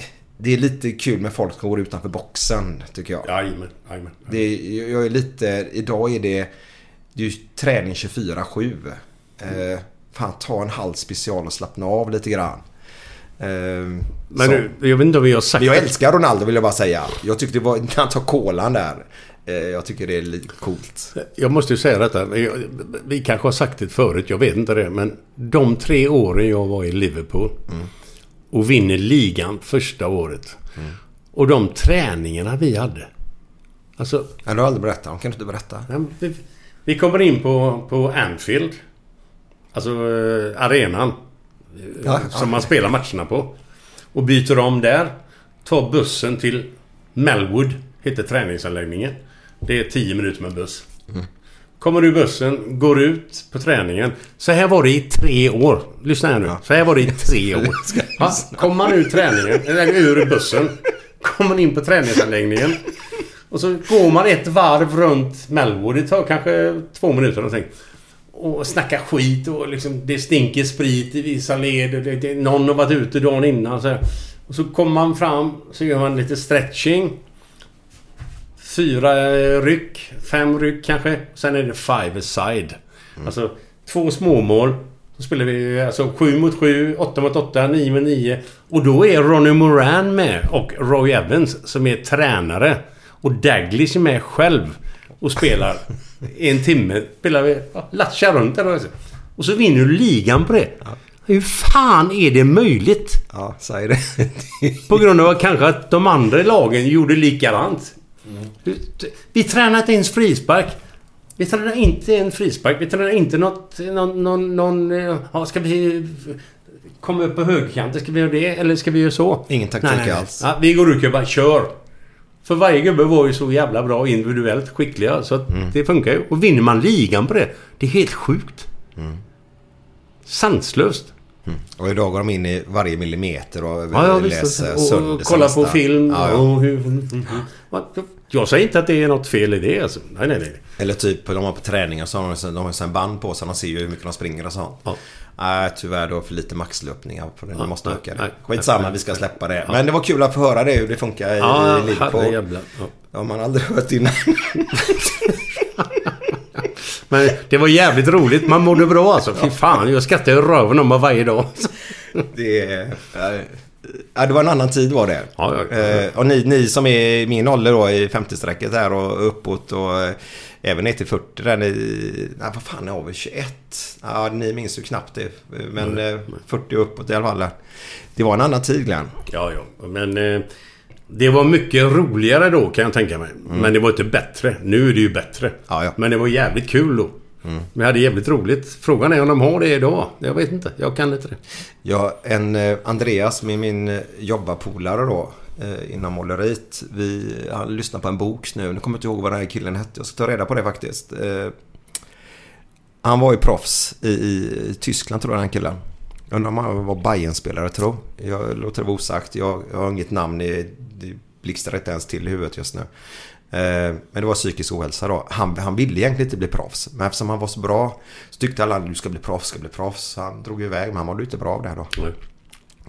det är lite kul med folk som går utanför boxen, tycker jag. Jajamän, jajamän. Jag är lite... Idag är det... Det är träning 24-7. Eh, fan, ta en halv special och slappna av lite grann. Eh, Men nu, jag vet inte om vi har sagt... Men jag älskar Ronaldo vill jag bara säga. Jag tyckte det var... När han tar kolan där. Eh, jag tycker det är lite coolt. Jag måste ju säga detta. Vi kanske har sagt det förut, jag vet inte det. Men de tre åren jag var i Liverpool och vinner ligan första året. Och de träningarna vi hade. Alltså, Men du har aldrig berättat. Kan du inte berätta? Ja, vi, vi kommer in på, på Anfield. Alltså eh, arenan. Ja, som ja. man spelar matcherna på. Och byter om där. Tar bussen till Melwood. Heter träningsanläggningen. Det är 10 minuter med buss. Kommer ur bussen, går ut på träningen. Så här var det i tre år. Lyssna här nu. Så här var det i tre år. Kommer man ur träningen, eller ur bussen. Kommer in på träningsanläggningen. Och så går man ett varv runt Melwood. Det tar kanske två minuter någonting. Och snackar skit och liksom det stinker sprit i vissa led. Det, det, någon har varit ute dagen innan. Så här. Och så kommer man fram så gör man lite stretching. Fyra eh, ryck, fem ryck kanske. Sen är det five aside. Alltså två småmål. Så spelar vi alltså 7 mot 7, 8 mot 8, 9 mot 9. Och då är Ronnie Moran med och Roy Evans som är tränare. Och Daglish är med själv. och spelar i en timme. Spelar vi, ja, latchar runt där. också. Och så vinner du ligan på det. Hur fan är det möjligt? Ja, säg det. På grund av att kanske att de andra lagen gjorde likadant. Vi tränar inte ens frispark. Vi tränar inte en frispark. Vi tränar inte något... Någon... någon, någon eh, ja, ska vi komma upp på högkanten? Ska vi göra det? Eller ska vi göra så? Ingen taktik Nej, nej, nej. alls. Ja, vi går ut och bara kör. För varje gubbe var ju så jävla bra individuellt skickliga. Så att Mm. det funkar ju. Och vinner man ligan på det. Det är helt sjukt. Mm. Sanslöst. Och idag går de in i varje millimeter och Ja, ja läser visst. Och, sönder och kolla på film. Ja. Och hur, mm, mm. Vad- Jag säger inte att det är något fel i det alltså. Nej, nej, nej. Eller typ, de har på träningar så har de, så- de har en band på sig. De ser ju hur mycket de springer och sånt. Ja. Nej, tyvärr då för lite maxlöpningar på det. De Ja, måste nej, öka det. nej, Skitsamma, nej, vi ska släppa det. Men det var kul att få höra det, hur det funkar i, Ja, i Liverpool. Ja. Det har man aldrig hört innan. Men det var jävligt roligt. Man mådde bra alltså. Fy fan, jag skrattar i röven om mig varje dag. Det, ja, det var en annan tid var det. Ja, ja, ja. Eh, Och ni, ni som är i min ålder då i 50-strecket här och uppåt och eh, även ner till 40 där ni... Nej, vad fan är vi? 21? Ja, ni minns ju knappt det. Men eh, 40 och uppåt i alla fall. Det var en annan tid Glenn. Ja, ja. Men eh, det var mycket roligare då kan jag tänka mig. Men det var inte bättre. Nu är det ju bättre. Mm. Ja, ja. Men det var jävligt kul då. Mm. Vi hade jävligt roligt. Frågan är om de har det idag. Jag vet inte. Jag kan inte det. Ja, en eh, Andreas med min eh, jobbarpolare då eh, inom måleriet. Vi han lyssnar på en bok nu. Nu kommer jag inte ihåg vad den här killen hette. Jag ska ta reda på det faktiskt. Han var ju proffs i, i Tyskland tror jag den killen. Jag undrar om han var bayern spelare tror jag. låter det vara osagt. Jag, jag har inget namn. i- Det blixtrar inte ens till i huvudet just nu. Eh, Men det var psykisk ohälsa då. Han, han ville egentligen inte bli proffs. Men eftersom han var så bra så tyckte alla att du ska bli proffs, ska bli proffs. Han drog iväg men han mådde inte bra av det här då.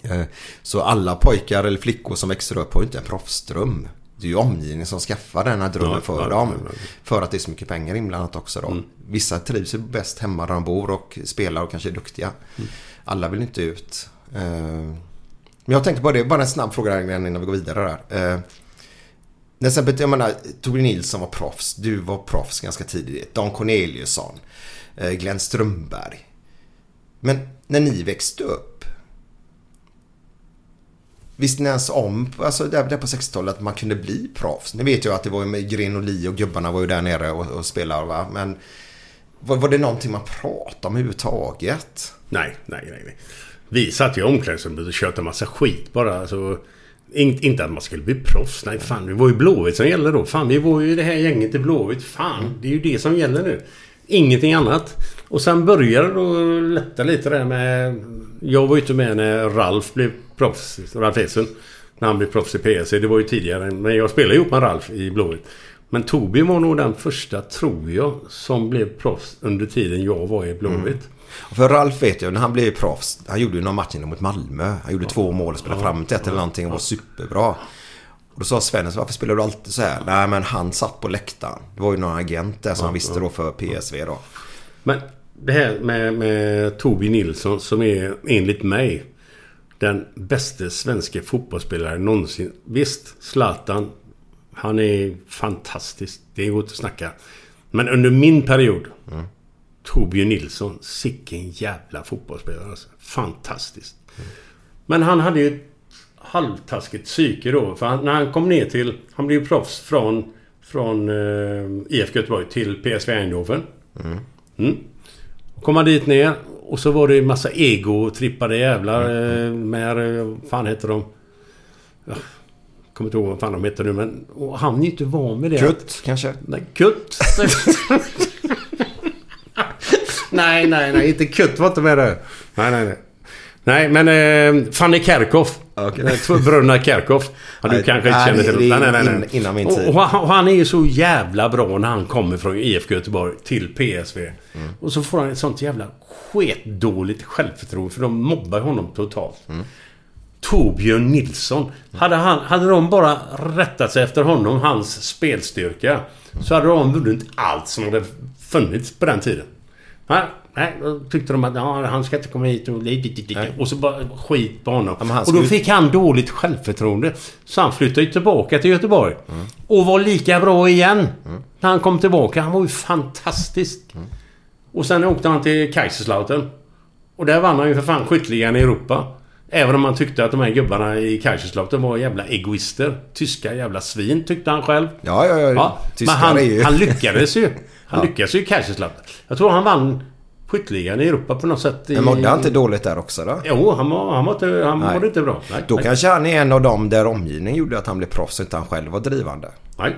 Eh, Så alla pojkar eller flickor som växer upp har ju inte en proffsdröm. Det är ju omgivningen som skaffar den här drömmen Ja, för ja, dem. ja. För att det är så mycket pengar inblandat också då. Vissa trivs ju bäst hemma där de bor och spelar och kanske är duktiga. Alla vill inte ut. Eh, Men jag tänkte på det, bara en snabb fråga innan vi går vidare där. Eh, Till exempel, jag menar, Torbjörn Nilsson var proffs. Du var proffs ganska tidigt. Dan Corneliusson. eh, Glenn Strömberg. Men när ni växte upp. Visste ni ens om, alltså där, där på 60-talet, att man kunde bli proffs? Ni vet ju att det var ju med Gren och Li och gubbarna var ju där nere och, och spelade va. Men var, var det någonting man pratade om överhuvudtaget? Nej, nej, nej. nej. Vi satt i omklädningsrummet och tjötade massa skit bara. Alltså, in, inte att man skulle bli proffs. Nej, fan. Det var ju Blåvitt som gällde då. Fan, vi var ju det här gänget i Blåvitt. Fan, det är ju det som gäller nu. Ingenting annat. Och sen började det då lätta lite där med... Jag var ju inte med när Ralf blev proffs. Ralf Essen. När han blev proffs i PSC. Det var ju tidigare. Men jag spelade ihop med Ralf i Blåvitt. Men Tobi var nog den första, tror jag, som blev proffs under tiden jag var i Blåvitt. Mm. För Ralf vet jag, när han blev proffs, han gjorde ju någon match mot Malmö. Han gjorde två mål och spelade fram till ett eller någonting och var superbra. Och då sa Sven, så varför spelar du alltid så här? Nej men han satt på läktaren. Det var ju någon agent där som han visste då för PSV då. Men det här med, med Tobi Nilsson som är enligt mig den bästa svenska fotbollsspelaren någonsin. Visst, Zlatan. Han är fantastisk. Det går inte att snacka. Men under min period. Torbjörn Nilsson. Sicken jävla fotbollsspelare. Alltså. Fantastiskt. Men han hade ju ett halvtaskigt psyke då. För han, när han kom ner till... Han blev proffs från, från eh, IFK Göteborg till PSV Eindhoven. Mm. Kom han dit ner och så var det en massa ego-trippade jävlar eh, med... eh, Vad fan heter de? Ja, kommer inte ihåg vad fan de heter nu men... Och han är ju inte van med det. Kutt kanske? Nej, Kutt. nej, nej, nej. Inte Kutt var inte med där. Nej, nej, nej. Nej, men eh, Fanny Kerkhoff. Två bröderna Kerkhoff. Ja, du Nej, kanske inte känner till det Nej, nej, nej, in- nej. innan min tid. och, han, och han är ju så jävla bra när han kommer från IFK Göteborg till PSV. Mm. Och så får han ett sånt jävla sketdåligt självförtroende. För de mobbar honom totalt. Mm. Torbjörn Nilsson. Hade, han, hade de bara rättat sig efter honom, hans spelstyrka. Så hade de vunnit allt som hade funnits på den tiden. Nej, då tyckte de att ja, han ska inte komma hit och... Och så bara skit på honom. han och då skulle- fick han dåligt självförtroende. Så han flyttade tillbaka till Göteborg. Och var lika bra igen. När han kom tillbaka. Han var ju fantastisk. Och sen åkte han till Kaiserslautern. Och där vann han ju för fan skytteligan i Europa. Även om han tyckte att de här gubbarna i Kaiserslautern var jävla egoister. Tyska jävla svin, tyckte han själv. Ja, ja, ja. Ja, Tyskar men han, är ju... han lyckades ju. Han Ja. lyckades ju i Kaiserslautern. Jag tror han vann skytteligan i Europa på något sätt. I... Men mådde han inte dåligt där också då? Jo, han, var, han, inte, han Nej. mådde inte bra. Nej, Då nej. kanske han är en av dem där omgivningen gjorde att han blev proffs och inte han själv var drivande. Nej.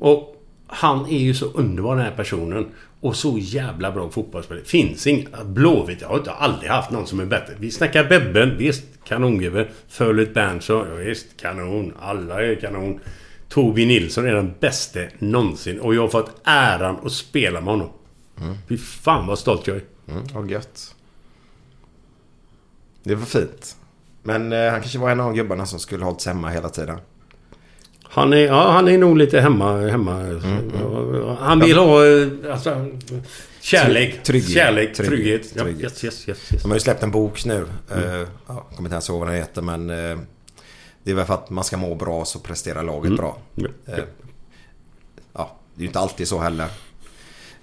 Och han är ju så underbar den här personen. Och så jävla bra fotbollsspelare. Finns inget... Blåvitt, jag har inte aldrig haft någon som är bättre. Vi snackar Bebben, visst. Kanongubbe. Fölet Berntsson, visst. Kanon. Alla är kanon. Tobi Nilsson är den bästa någonsin. Och jag har fått äran att spela med honom. Fy fan vad stolt jag är. Mm, vad gött. Det var fint. Men eh, han kanske var en av gubbarna som skulle hållit sig hemma hela tiden. Han är, ja, han är nog lite hemma. hemma. Mm, Han vill ha eh, alltså, kärlek. Trygghet. Kärlek, Trygghet. trygghet. Ja, Trygghet. yes, yes, yes, yes. De har ju släppt en bok nu. Mm. ja, kommer inte ens ihåg vad den heter men... Eh, det är väl för att man ska må bra så presterar laget Mm. bra. Ja. Eh, ja, det är ju inte alltid så heller.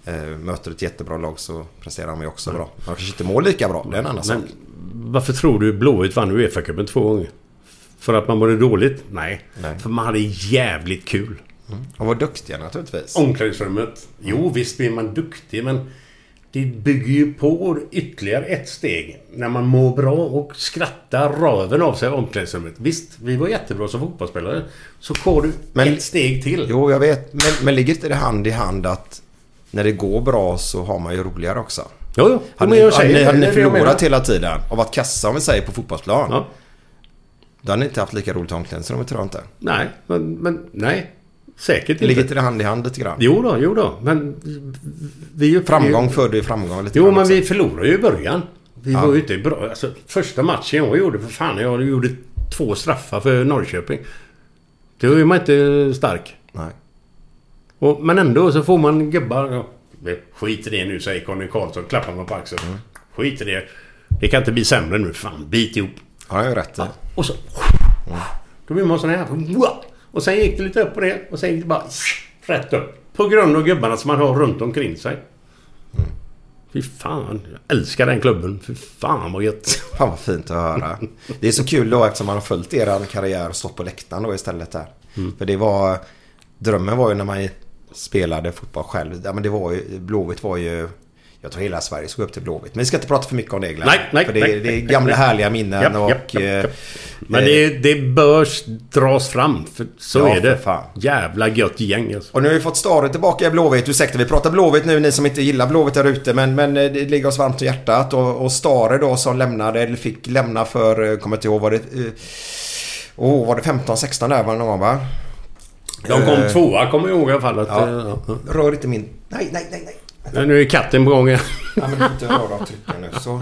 Eh, möter ett jättebra lag så presterar de ju också bra. Man kanske inte mår lika bra, det är en annan sak. Men varför tror du Blåvitt vann Uefa-cupen två gånger? För att man mådde dåligt? Nej. Nej. För man hade jävligt kul. Och var duktiga naturligtvis. Omklädningsrummet. Jo, visst blir man duktig men... Det bygger ju på ytterligare ett steg. När man mår bra och skrattar röven av sig i omklädningsrummet. Visst, vi var jättebra som fotbollsspelare. Så går du Men- ett steg till. Jo, jag vet. Men, men ligger inte det hand i hand att när det går bra så har man ju roligare också? Jo, jo. Hade men jag hade säger hade ni förlorat hela tiden och varit kassa om vi säger på fotbollsplan. Ja. Då hade ni inte haft lika roligt i omklädningsrummet tror jag inte. Nej, men, men nej. Säkert inte. Ligger inte det hand i hand lite grann? Jo då, jo då. Men vi... Framgång födde ju framgång lite Jo, men också. vi förlorade ju i början. Vi Ja. var ju inte bra. Alltså, första matchen jag gjorde, för fan, jag gjorde två straffar för Norrköping. Då är man inte stark. Nej. Och, men ändå så får man gubbar... Ja, skit i det nu, säger Conny Karlsson. Klappar man på axeln. Mm. Skit i det. Det kan inte bli sämre nu. Fan, bit ihop. Ja, jag har rätt i. Och så... Då blir man sån här. Och sen gick det lite upp på det. Och sen gick det bara rätt upp. På grund av gubbarna som man har runt omkring sig. Fy fan. Jag älskar den klubben. Fy fan vad gött. Fan vad fint att höra. Det är så kul då eftersom man har följt er karriär och stått på läktaren då istället där. Mm. För det var... Drömmen var ju när man spelade fotboll själv. Ja, men det var ju... Blåvitt var ju... Jag tror hela Sverige såg upp till Blåvitt. Men vi ska inte prata för mycket om det Glenn. Nej, nej, För det, nej, det är gamla nej. härliga minnen Japp, och... eh, japp. Men det, det bör dras fram. För så Ja, är det. fan. Jävla gött gäng alltså. Och nu har vi fått Stare tillbaka i Blåvitt. Ursäkta, vi pratar Blåvitt nu, ni som inte gillar Blåvitt där ute. Men, men eh, det ligger oss varmt i hjärtat. Och, och Stare då som lämnade, eller fick lämna för, eh, kommer inte ihåg vad det... eh, Åh, var det 15-16 där var det någon gång va? De kom Eh, tvåa kommer jag ihåg i alla fall. Att, Ja. ja. Ja, Rör inte min... Nej, nej, nej, nej. Nu är katten på gång igen. Ja, men du får inte röra trycka nu. Så.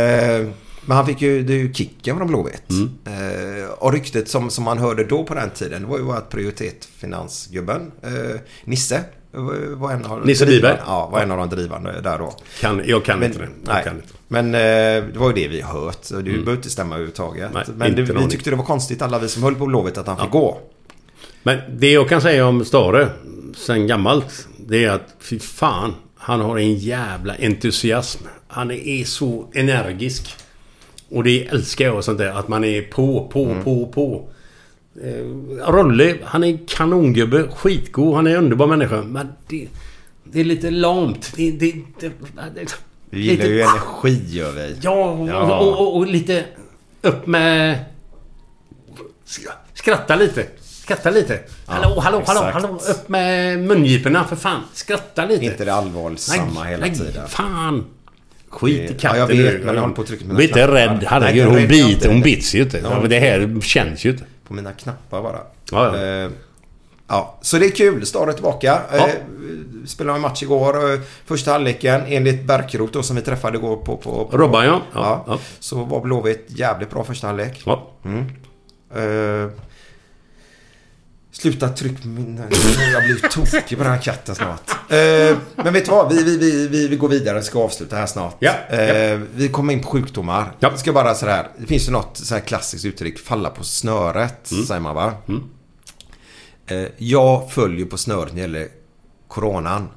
Eh, men han fick ju, det är ju kicken från Blåvitt. Eh, och ryktet som, som man hörde då på den tiden var ju att prioritetfinansgubben eh, Nisse var var en av Nisse drivande- Wiberg? Ja, var en av de drivande där då. Kan, jag kan Men, inte det. Nej, inte. men eh, det var ju det vi hört. Det behöver inte stämma överhuvudtaget. Nej, men det, vi tyckte det var konstigt alla vi som höll på Blåvitt att han fick gå. Men det jag kan säga om Stare sen gammalt. Det är att fy fan. Han har en jävla entusiasm. Han är så energisk. Och det älskar jag och sånt där. Att man är på, på, Mm. på, på. Eh, Rolle, han är kanongubbe. Skitgod. Han är en underbar människa. Men det, det är lite lamt. Det, det, det, det, Vi gillar lite- ju energi gör vi. Ja, och, Ja. Och, och, och lite upp med... Skratta lite. Skratta lite. hallå, hallå, hallå, exakt. hallå. Upp med mungiporna för fan. Skratta lite. Inte det allvarsamma hela nej, tiden. fan. Skit i Ja, katten jag vet, men jag håller på att trycka mina Bli inte rädd. Herregud, hon, inte hon bits ju inte. Ja, Ja, det här känns ju inte. På mina knappar bara. Ja, ja. Eh, ja. Så det är kul. Stare tillbaka. Ja. Eh, spelade en match igår. eh, Första halvleken enligt Bärkroth då som vi träffade igår på... på, på Robban, ja. ja. Ja, ja. Så var Blåvitt jävligt bra första halvlek. Ja. Eh, Sluta tryck min... Jag blir tokig på den här katten snart. Eh, men vet du vad? Vi, vi, vi, vi, vi går vidare. Vi ska avsluta här snart. Ja, Eh, vi kommer in på sjukdomar. Ja. Jag ska bara sådär. Det finns ju något så här klassiskt uttryck. Falla på snöret, Mm. säger man va? Eh, jag följer på snöret när det gäller coronan.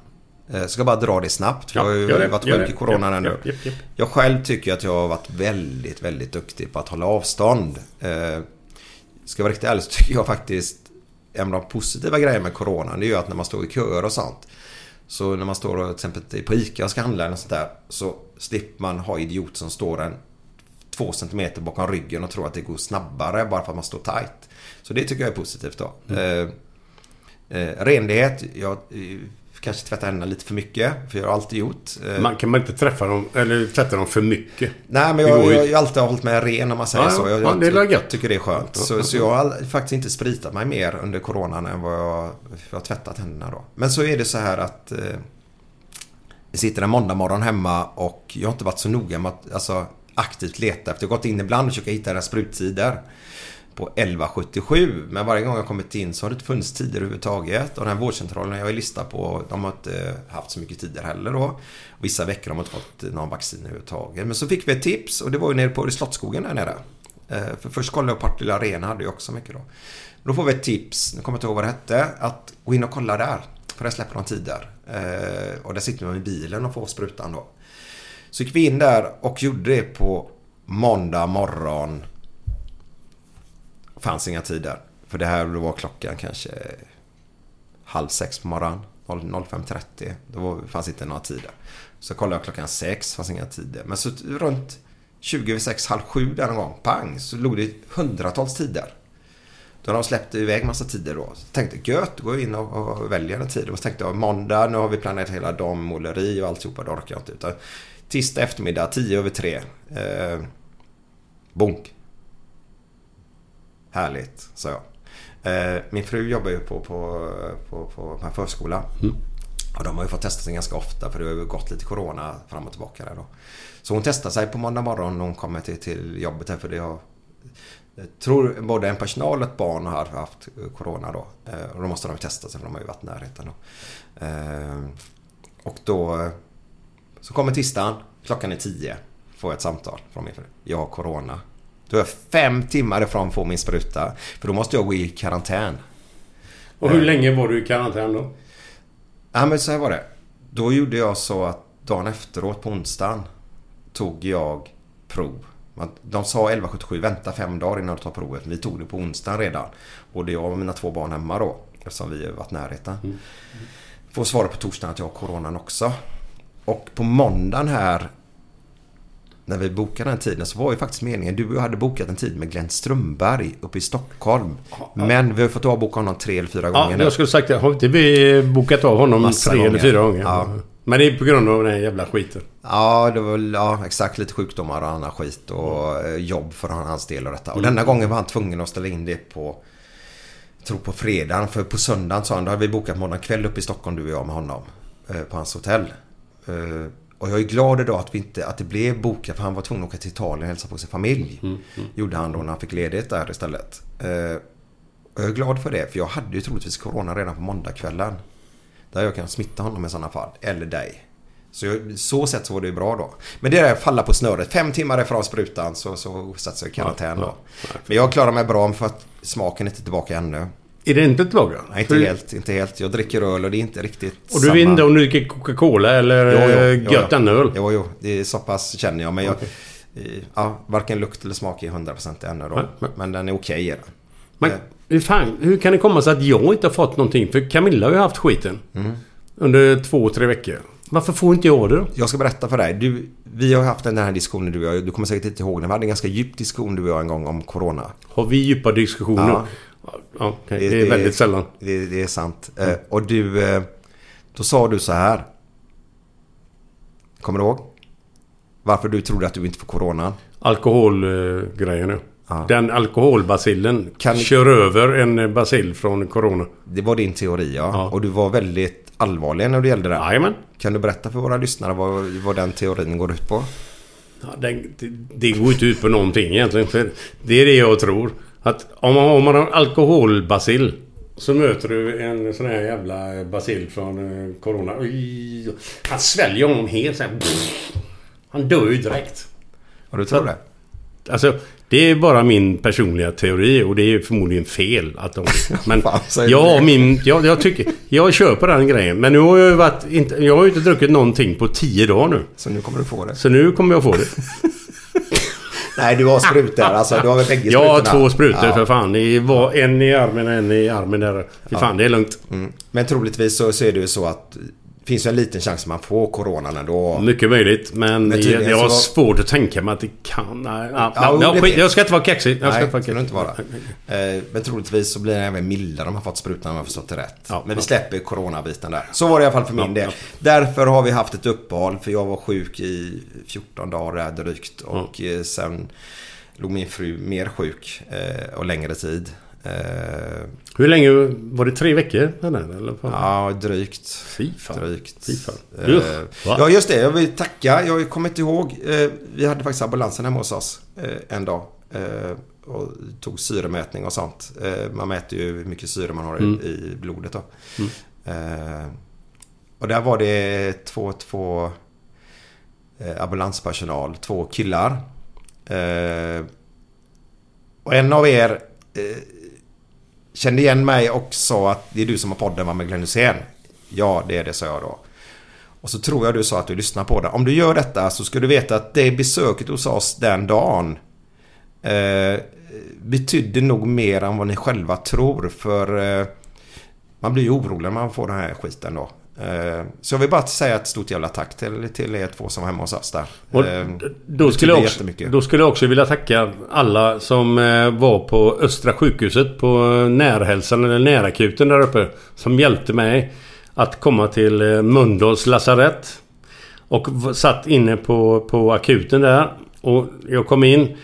Eh, ska bara dra det snabbt. för Ja, jag har ju det, varit sjuk i coronan Ja, ja, ja, ja. Jag själv tycker att jag har varit väldigt, väldigt duktig på att hålla avstånd. Eh, ska jag vara riktigt ärlig så tycker jag faktiskt en av de positiva grejerna med coronan det är ju att när man står i köer och sånt. Så när man står och, till exempel på ICA och ska handla eller sånt där. Så slipper man ha idiot som står en två centimeter bakom ryggen och tror att det går snabbare bara för att man står tight. Så det tycker jag är positivt då. Eh, eh, renlighet. Jag kanske tvättar händerna lite för mycket. För jag har alltid gjort. Eh, Man kan man inte träffa dem eller tvätta dem för mycket? Nej, men jag, jag, jag har alltid hållit mig ren om man säger Ja, så. Jag, Ja, jag det ty- gött. tycker det är skönt. Ja, Så, så jag har faktiskt inte spritat mig mer under coronan än vad jag, jag har tvättat händerna då. Men så är det så här att eh, vi sitter en måndag morgon hemma och jag har inte varit så noga med att alltså, aktivt leta efter. Jag har gått in ibland och försökt hitta era spruttider på 1177. Men varje gång jag kommit in så har det inte funnits tider överhuvudtaget. Och den här vårdcentralen jag är listad på, de har inte haft så mycket tider heller då. Vissa veckor har de inte fått någon vaccin överhuvudtaget. Men så fick vi ett tips och det var ju nere på Slottsskogen där nere. Eh, för först kollade jag på Partille Arena, hade ju också mycket då. Då får vi ett tips, nu kommer jag inte ihåg vad det hette, att gå in och kolla där. För där släpper de tider. Eh, och där sitter man i bilen och får sprutan då. Så gick vi in där och gjorde det på måndag morgon. Fanns inga tider. För det här var klockan kanske halv sex på morgonen. 05.30. Då fanns inte några tider. Så kollade jag klockan sex. fanns inga tider. Men så runt 20 över sex, halv sju där någon gång. Pang! Så låg det hundratals tider. Då har de släppt iväg massa tider då. Så tänkte gött, då går jag in och, och väljer en tid. Och så tänkte jag måndag, nu har vi planerat hela dagen, måleri och alltihopa. Det orkar jag inte. Utan tisdag eftermiddag, 10 över tre. Eh, bonk. Härligt, sa jag. Eh, min fru jobbar ju på, på, på, på, en förskola. Och de har ju fått testa sig ganska ofta för det har ju gått lite corona fram och tillbaka där då. Så hon testar sig på måndag morgon när hon kommer till, till jobbet här för det har jag tror både en personal och ett barn har haft corona då. Eh, Och då måste de testa sig för de har ju varit i närheten då. Eh, Och då så kommer tisdagen, klockan är tio. Får jag ett samtal från min fru. Jag har corona. Då är jag fem timmar ifrån att få min spruta. För då måste jag gå i karantän. Och hur länge var du i karantän då? Ja men så här var det. Då gjorde jag så att dagen efteråt på onsdagen tog jag prov. De sa 1177 vänta fem dagar innan du tar provet. Vi tog det på onsdagen redan. Både jag och mina två barn hemma då. Eftersom vi har varit närheten. Får svara på torsdagen att jag har coronan också. Och på måndagen här när vi bokade den tiden så var ju faktiskt meningen. Du och jag hade bokat en tid med Glenn Strömberg uppe i Stockholm. Men vi har fått avboka honom tre eller fyra Ja, gånger nu. jag skulle sagt det. Har inte vi bokat av honom Massa tre eller gånger. fyra gånger? Ja. Men det är på grund av den här jävla skiten. Ja, det var väl, ja, exakt lite sjukdomar och annan skit och eh, jobb för hans del och detta. Och denna gången var han tvungen att ställa in det på tror på fredagen. För på söndagen sa han, då hade vi bokat morgon kväll uppe i Stockholm du och jag med honom. eh, På hans hotell. Och jag är glad idag att, vi inte, att det blev bokat för han var tvungen att åka till Italien och hälsa på sin familj. Gjorde han då när han fick ledigt där istället. Eh, Och jag är glad för det för jag hade ju troligtvis corona redan på måndagskvällen. Där jag kan smitta honom i sådana fall. Eller dig. Så jag, så sätt så var det ju bra då. Men det är att falla på snöret. Fem timmar ifrån sprutan så, så satt jag i karantän då. Men jag klarar mig bra för att smaken är inte tillbaka ännu. Är det inte tillbaka? Nej, inte För- helt. Inte helt. Jag dricker öl och det är inte riktigt Och du vet inte om du dricker Coca-Cola eller Jo, jo, eh, gött jo. öl? Jo, jo. Det är så pass känner jag. Men jag, eh, ja, varken lukt eller smak är 100% ännu då. Nej. Men den är okej. den. Men Eh, hur fan, hur kan det komma sig att jag inte har fått någonting? För Camilla har ju haft skiten. Mm. Under två, tre veckor. Varför får inte jag det då? Jag ska berätta för dig. Du, vi har haft den här diskussionen du och jag. Du kommer säkert inte ihåg den. Vi hade en ganska djup diskussion du och jag en gång om Corona. Har vi djupa diskussioner? Ja. Ja, okej. det, är väldigt sällan. Det, det är sant. Eh, och du... Eh, då sa du så här. Kommer du ihåg? Varför du trodde att du inte får Corona? Alkoholgrejen nu. Ja. Den alkoholbacillen Kan- kör över en bacill från Corona. Det var din teori ja. Ja. Och du var väldigt allvarlig när det gällde det. Jajamän. Kan du berätta för våra lyssnare vad, vad den teorin går ut på? Ja, den, det, det går inte ut på någonting egentligen. För det är det jag tror. Att om man, om man har alkoholbacill Så möter du en sån här jävla basil från eh, Corona. Han sväljer honom helt så här. Han dör ju direkt. Ja, du tror det? Alltså, det är bara min personliga teori och det är förmodligen fel att de... Men Fan, det? min... Jag, jag tycker... Jag på den grejen. Men nu har jag ju varit... Inte, jag har ju inte druckit någonting på tio dagar nu. Så nu kommer du få det. Så nu kommer jag få det. Nej, du har sprutor. Alltså, du har väl bägge Jag har två sprutor Ja. för fan. Det var en i armen och en i armen där. Fy fan, det är lugnt. Mm. Men troligtvis så, så är det ju så att finns ju en liten chans att man får coronan ändå. Mycket möjligt. Men, Men jag, jag har så svårt att tänka mig att det kan... Nej, ja, Ja, skit, vet- jag ska inte vara kaxig. Jag ska Nej, ska inte vara. Eh, Men troligtvis så blir den även mildare om man fått sprutan om jag förstått det rätt. Ja, Men vi släpper coronabiten där. Så var det i alla fall för min Ja, del. Därför har vi haft ett uppehåll för jag var sjuk i 14 dagar drygt. Och eh, sen låg min fru mer sjuk eh, och längre tid. Eh, Hur länge... Var det tre veckor? Eller? Ja, drygt. Fy fan. Drygt. Fy fan. Eh, Usch, va? ja, just det. Jag vill tacka. Jag kommer inte ihåg. Eh, vi hade faktiskt ambulansen hemma hos oss eh, en dag. Eh, och tog syremätning och sånt. Eh, man mäter ju hur mycket syre man har i, Mm. i blodet då. Eh, och där var det två, två eh, ambulanspersonal. Två killar. Eh, och en av er eh, kände igen mig och sa att det är du som har podden va, med Glenn Hysén. Ja, det är det, sa jag då. Och så tror jag du sa att du lyssnar på den. Om du gör detta så ska du veta att det besöket hos oss den dagen eh, betydde nog mer än vad ni själva tror. För eh, man blir ju orolig när man får den här skiten då. Eh, så jag vill bara säga ett stort jävla tack till, till er två som var hemma hos oss där. Och Eh, då, skulle jag också, då skulle jag också vilja tacka alla som eh, var på Östra sjukhuset på närhälsan eller närakuten där uppe. Som hjälpte mig att komma till Mölndals lasarett. Och satt inne på, på akuten där. Och jag kom in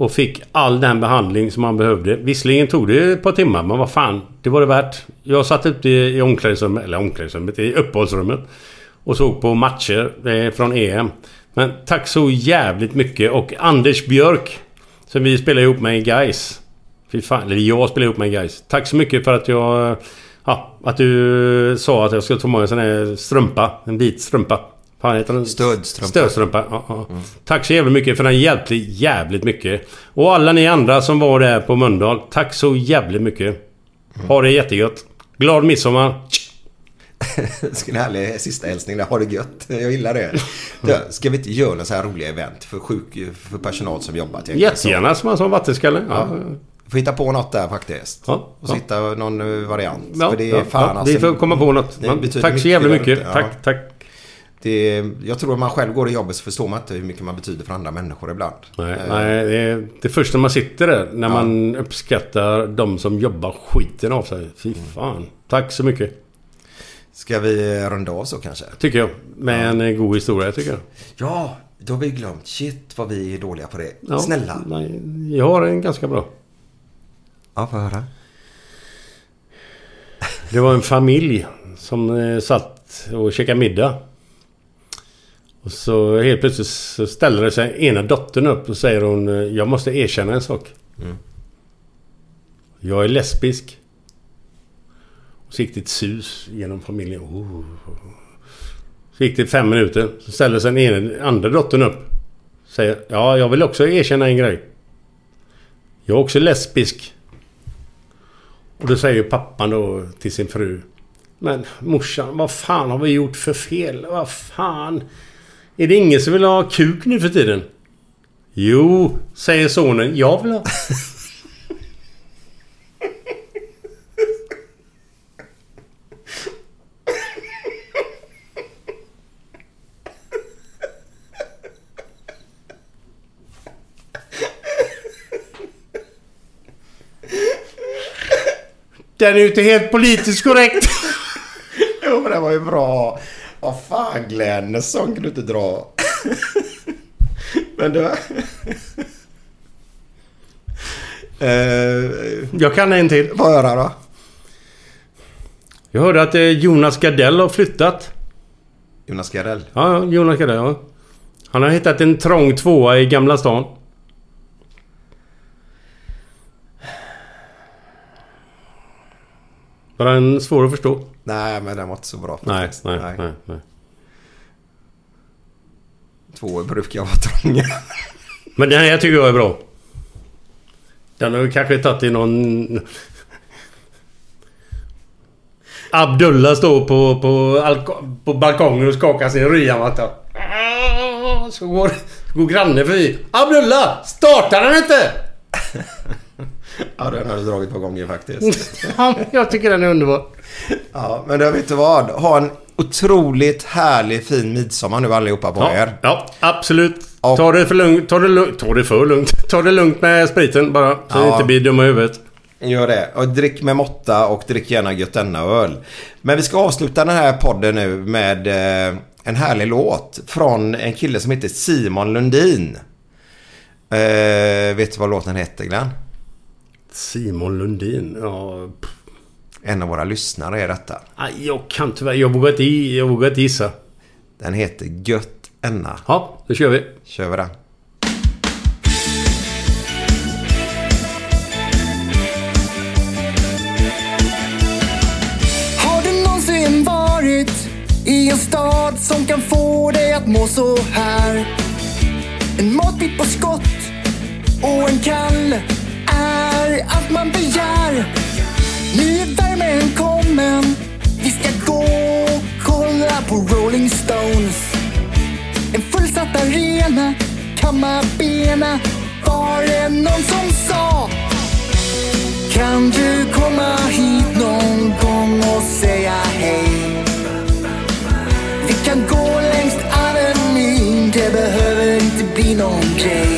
och fick all den behandling som man behövde. Visserligen tog det ett par timmar, men vad fan. Det var det värt. Jag satt ute i, omklädningsrummet, eller omklädningsrummet, i uppehållsrummet. Och såg på matcher eh, från EM. Men tack så jävligt mycket. Och Anders Björk. Som vi spelar ihop med i Gais. Fy fan, eller jag spelar ihop med i Gais. Tack så mycket för att jag... Ja, att du sa att jag skulle ta med en sån här strumpa. En vit strumpa. Fan heter den? Stödstrumpa. Stödstrumpa. Ja, ja. Tack så jävligt mycket för den hjälpte jävligt mycket. Och alla ni andra som var där på Mölndal. Tack så jävligt mycket. Ha det jättegött. Glad midsommar. Vilken härlig sista hälsning där. Ha det gött. Jag gillar det. Ska vi inte göra så här roliga event för, sjuk, för personal som jobbat? egentligen? Jättegärna som man som vattenskalle. Ja. Ja. Får hitta på något där faktiskt. Ja, Och ja. hitta någon eh, variant. Ja, för det är ja, fan ja, alltså, Vi får komma på något. tack så jävla där mycket. Tack, tack. Det, jag tror om man själv går i jobbet så förstår man inte hur mycket man betyder för andra människor ibland. Nej, Eh, nej det, är, det är först när man sitter där. När man uppskattar de som jobbar skiten av sig. Fy fan. Tack så mycket. Ska vi runda av så kanske? Tycker jag. Med en eh, god historia tycker jag. Ja, då har vi glömt. Shit vad vi är dåliga på det. Ja, Snälla. Nej, jag har en ganska bra. Ja, få höra. Det var en familj som eh, satt och käkade middag. Och så helt plötsligt så ställer sig ena dottern upp och säger hon eh, Jag måste erkänna en sak. Mm. Jag är lesbisk. Och så gick det ett sus genom familjen. Oh. Så gick det fem minuter. Så ställer sig den ena, andra dottern upp. Säger Ja, jag vill också erkänna en grej. Jag är också lesbisk. Och då säger pappan då till sin fru. Men morsan, vad fan har vi gjort för fel? Vad fan? Är det ingen som vill ha kuk nu för tiden? Jo, säger sonen. Jag vill ha. Den är ju inte helt politiskt korrekt. Jo, men den var ju bra. Vad fan Glenn, en sån kan du inte dra. men du... eh, Jag kan en till. Vad höra då? Jag hörde att eh, Jonas Gardell har flyttat. Jonas Gardell. Ja, ja, Jonas Gardell, ja. Han har hittat en trång tvåa i Gamla stan. Var den svår att förstå? Nej, men den var inte så bra Nej, faktiskt. nej, nej. nej. Två brukar vara trånga. Men den här tycker jag är bra. Den har vi kanske tagit i någon... Abdullah står på, på, på balkongen och skakar sin ryamatta. Så går, går grannen förbi. Abdullah! Startar den inte? Ja, den har du dragit på gånger faktiskt. Ja, jag tycker den är underbar. Ja, men du vet du vad? Ha en otroligt härlig fin midsommar nu allihopa på Ja, er. ja absolut. Och- Ta det för lugnt. Ta det, lugnt. ta det för lugnt. Ta det lugnt med spriten bara. Så Ja. ni inte blir dumma i huvudet. Gör det. Och drick med måtta och drick gärna Götena-öl. Men vi ska avsluta den här podden nu med eh, en härlig låt från en kille som heter Simon Lundin. Eh, vet du vad låten heter Glenn? Simon Lundin. Ja, pff. En av våra lyssnare är detta. Jag kan tyvärr... Jag vågar inte, jag vågar inte gissa. Den heter Gött Enna. Ja, då kör vi. Kör vi den. Har du någonsin varit i en stad som kan få dig att må så här? En matbit på skott och en kall är allt man begär. Nu är värmen kommen, vi ska gå och kolla på Rolling Stones. En fullsatt arena, kamma bena, var det någon som sa kan du komma hit någon gång och säga hej? Vi kan gå längs Avenyn, det behöver inte bli någon grej.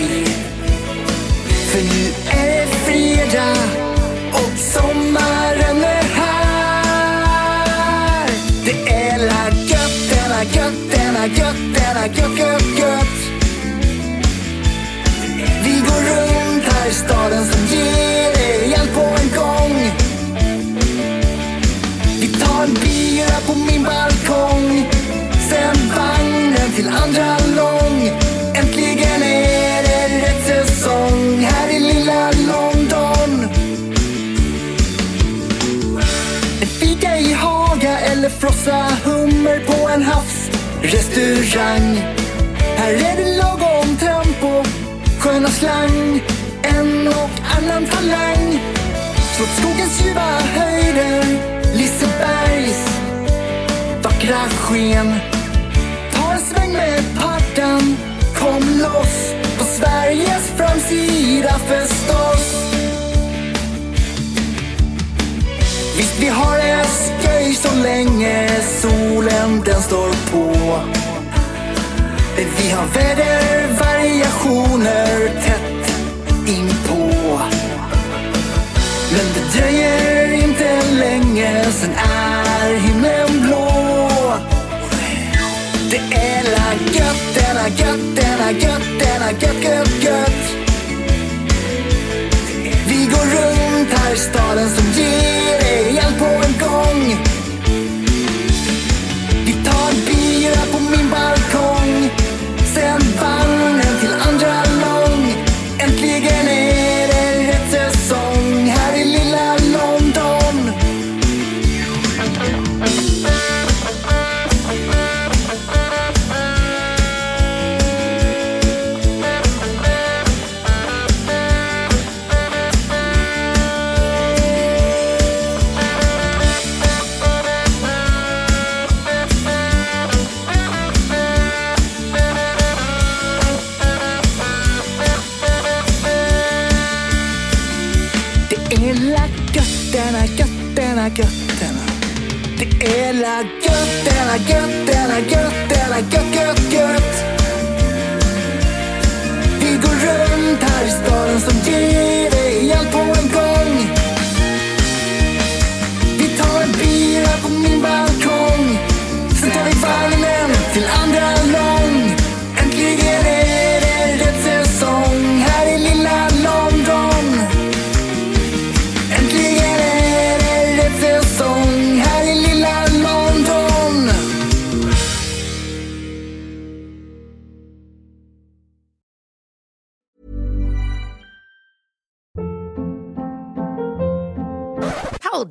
Restaurang, Här är det lagom tempo, sköna slang, en och annan talang. Trots skogens ljuva höjder, Lisebergs vackra sken. Ta en sväng med paddan, kom loss på Sveriges framsida förstås. Visst, vi har det dig så länge solen den står på. Vi har vädervariationer tätt inpå. Men det dröjer inte länge, sen är himlen blå. Det är la gött, denna gött, denna gött, denna gött, gött, gött. Vi går runt här i staden som ger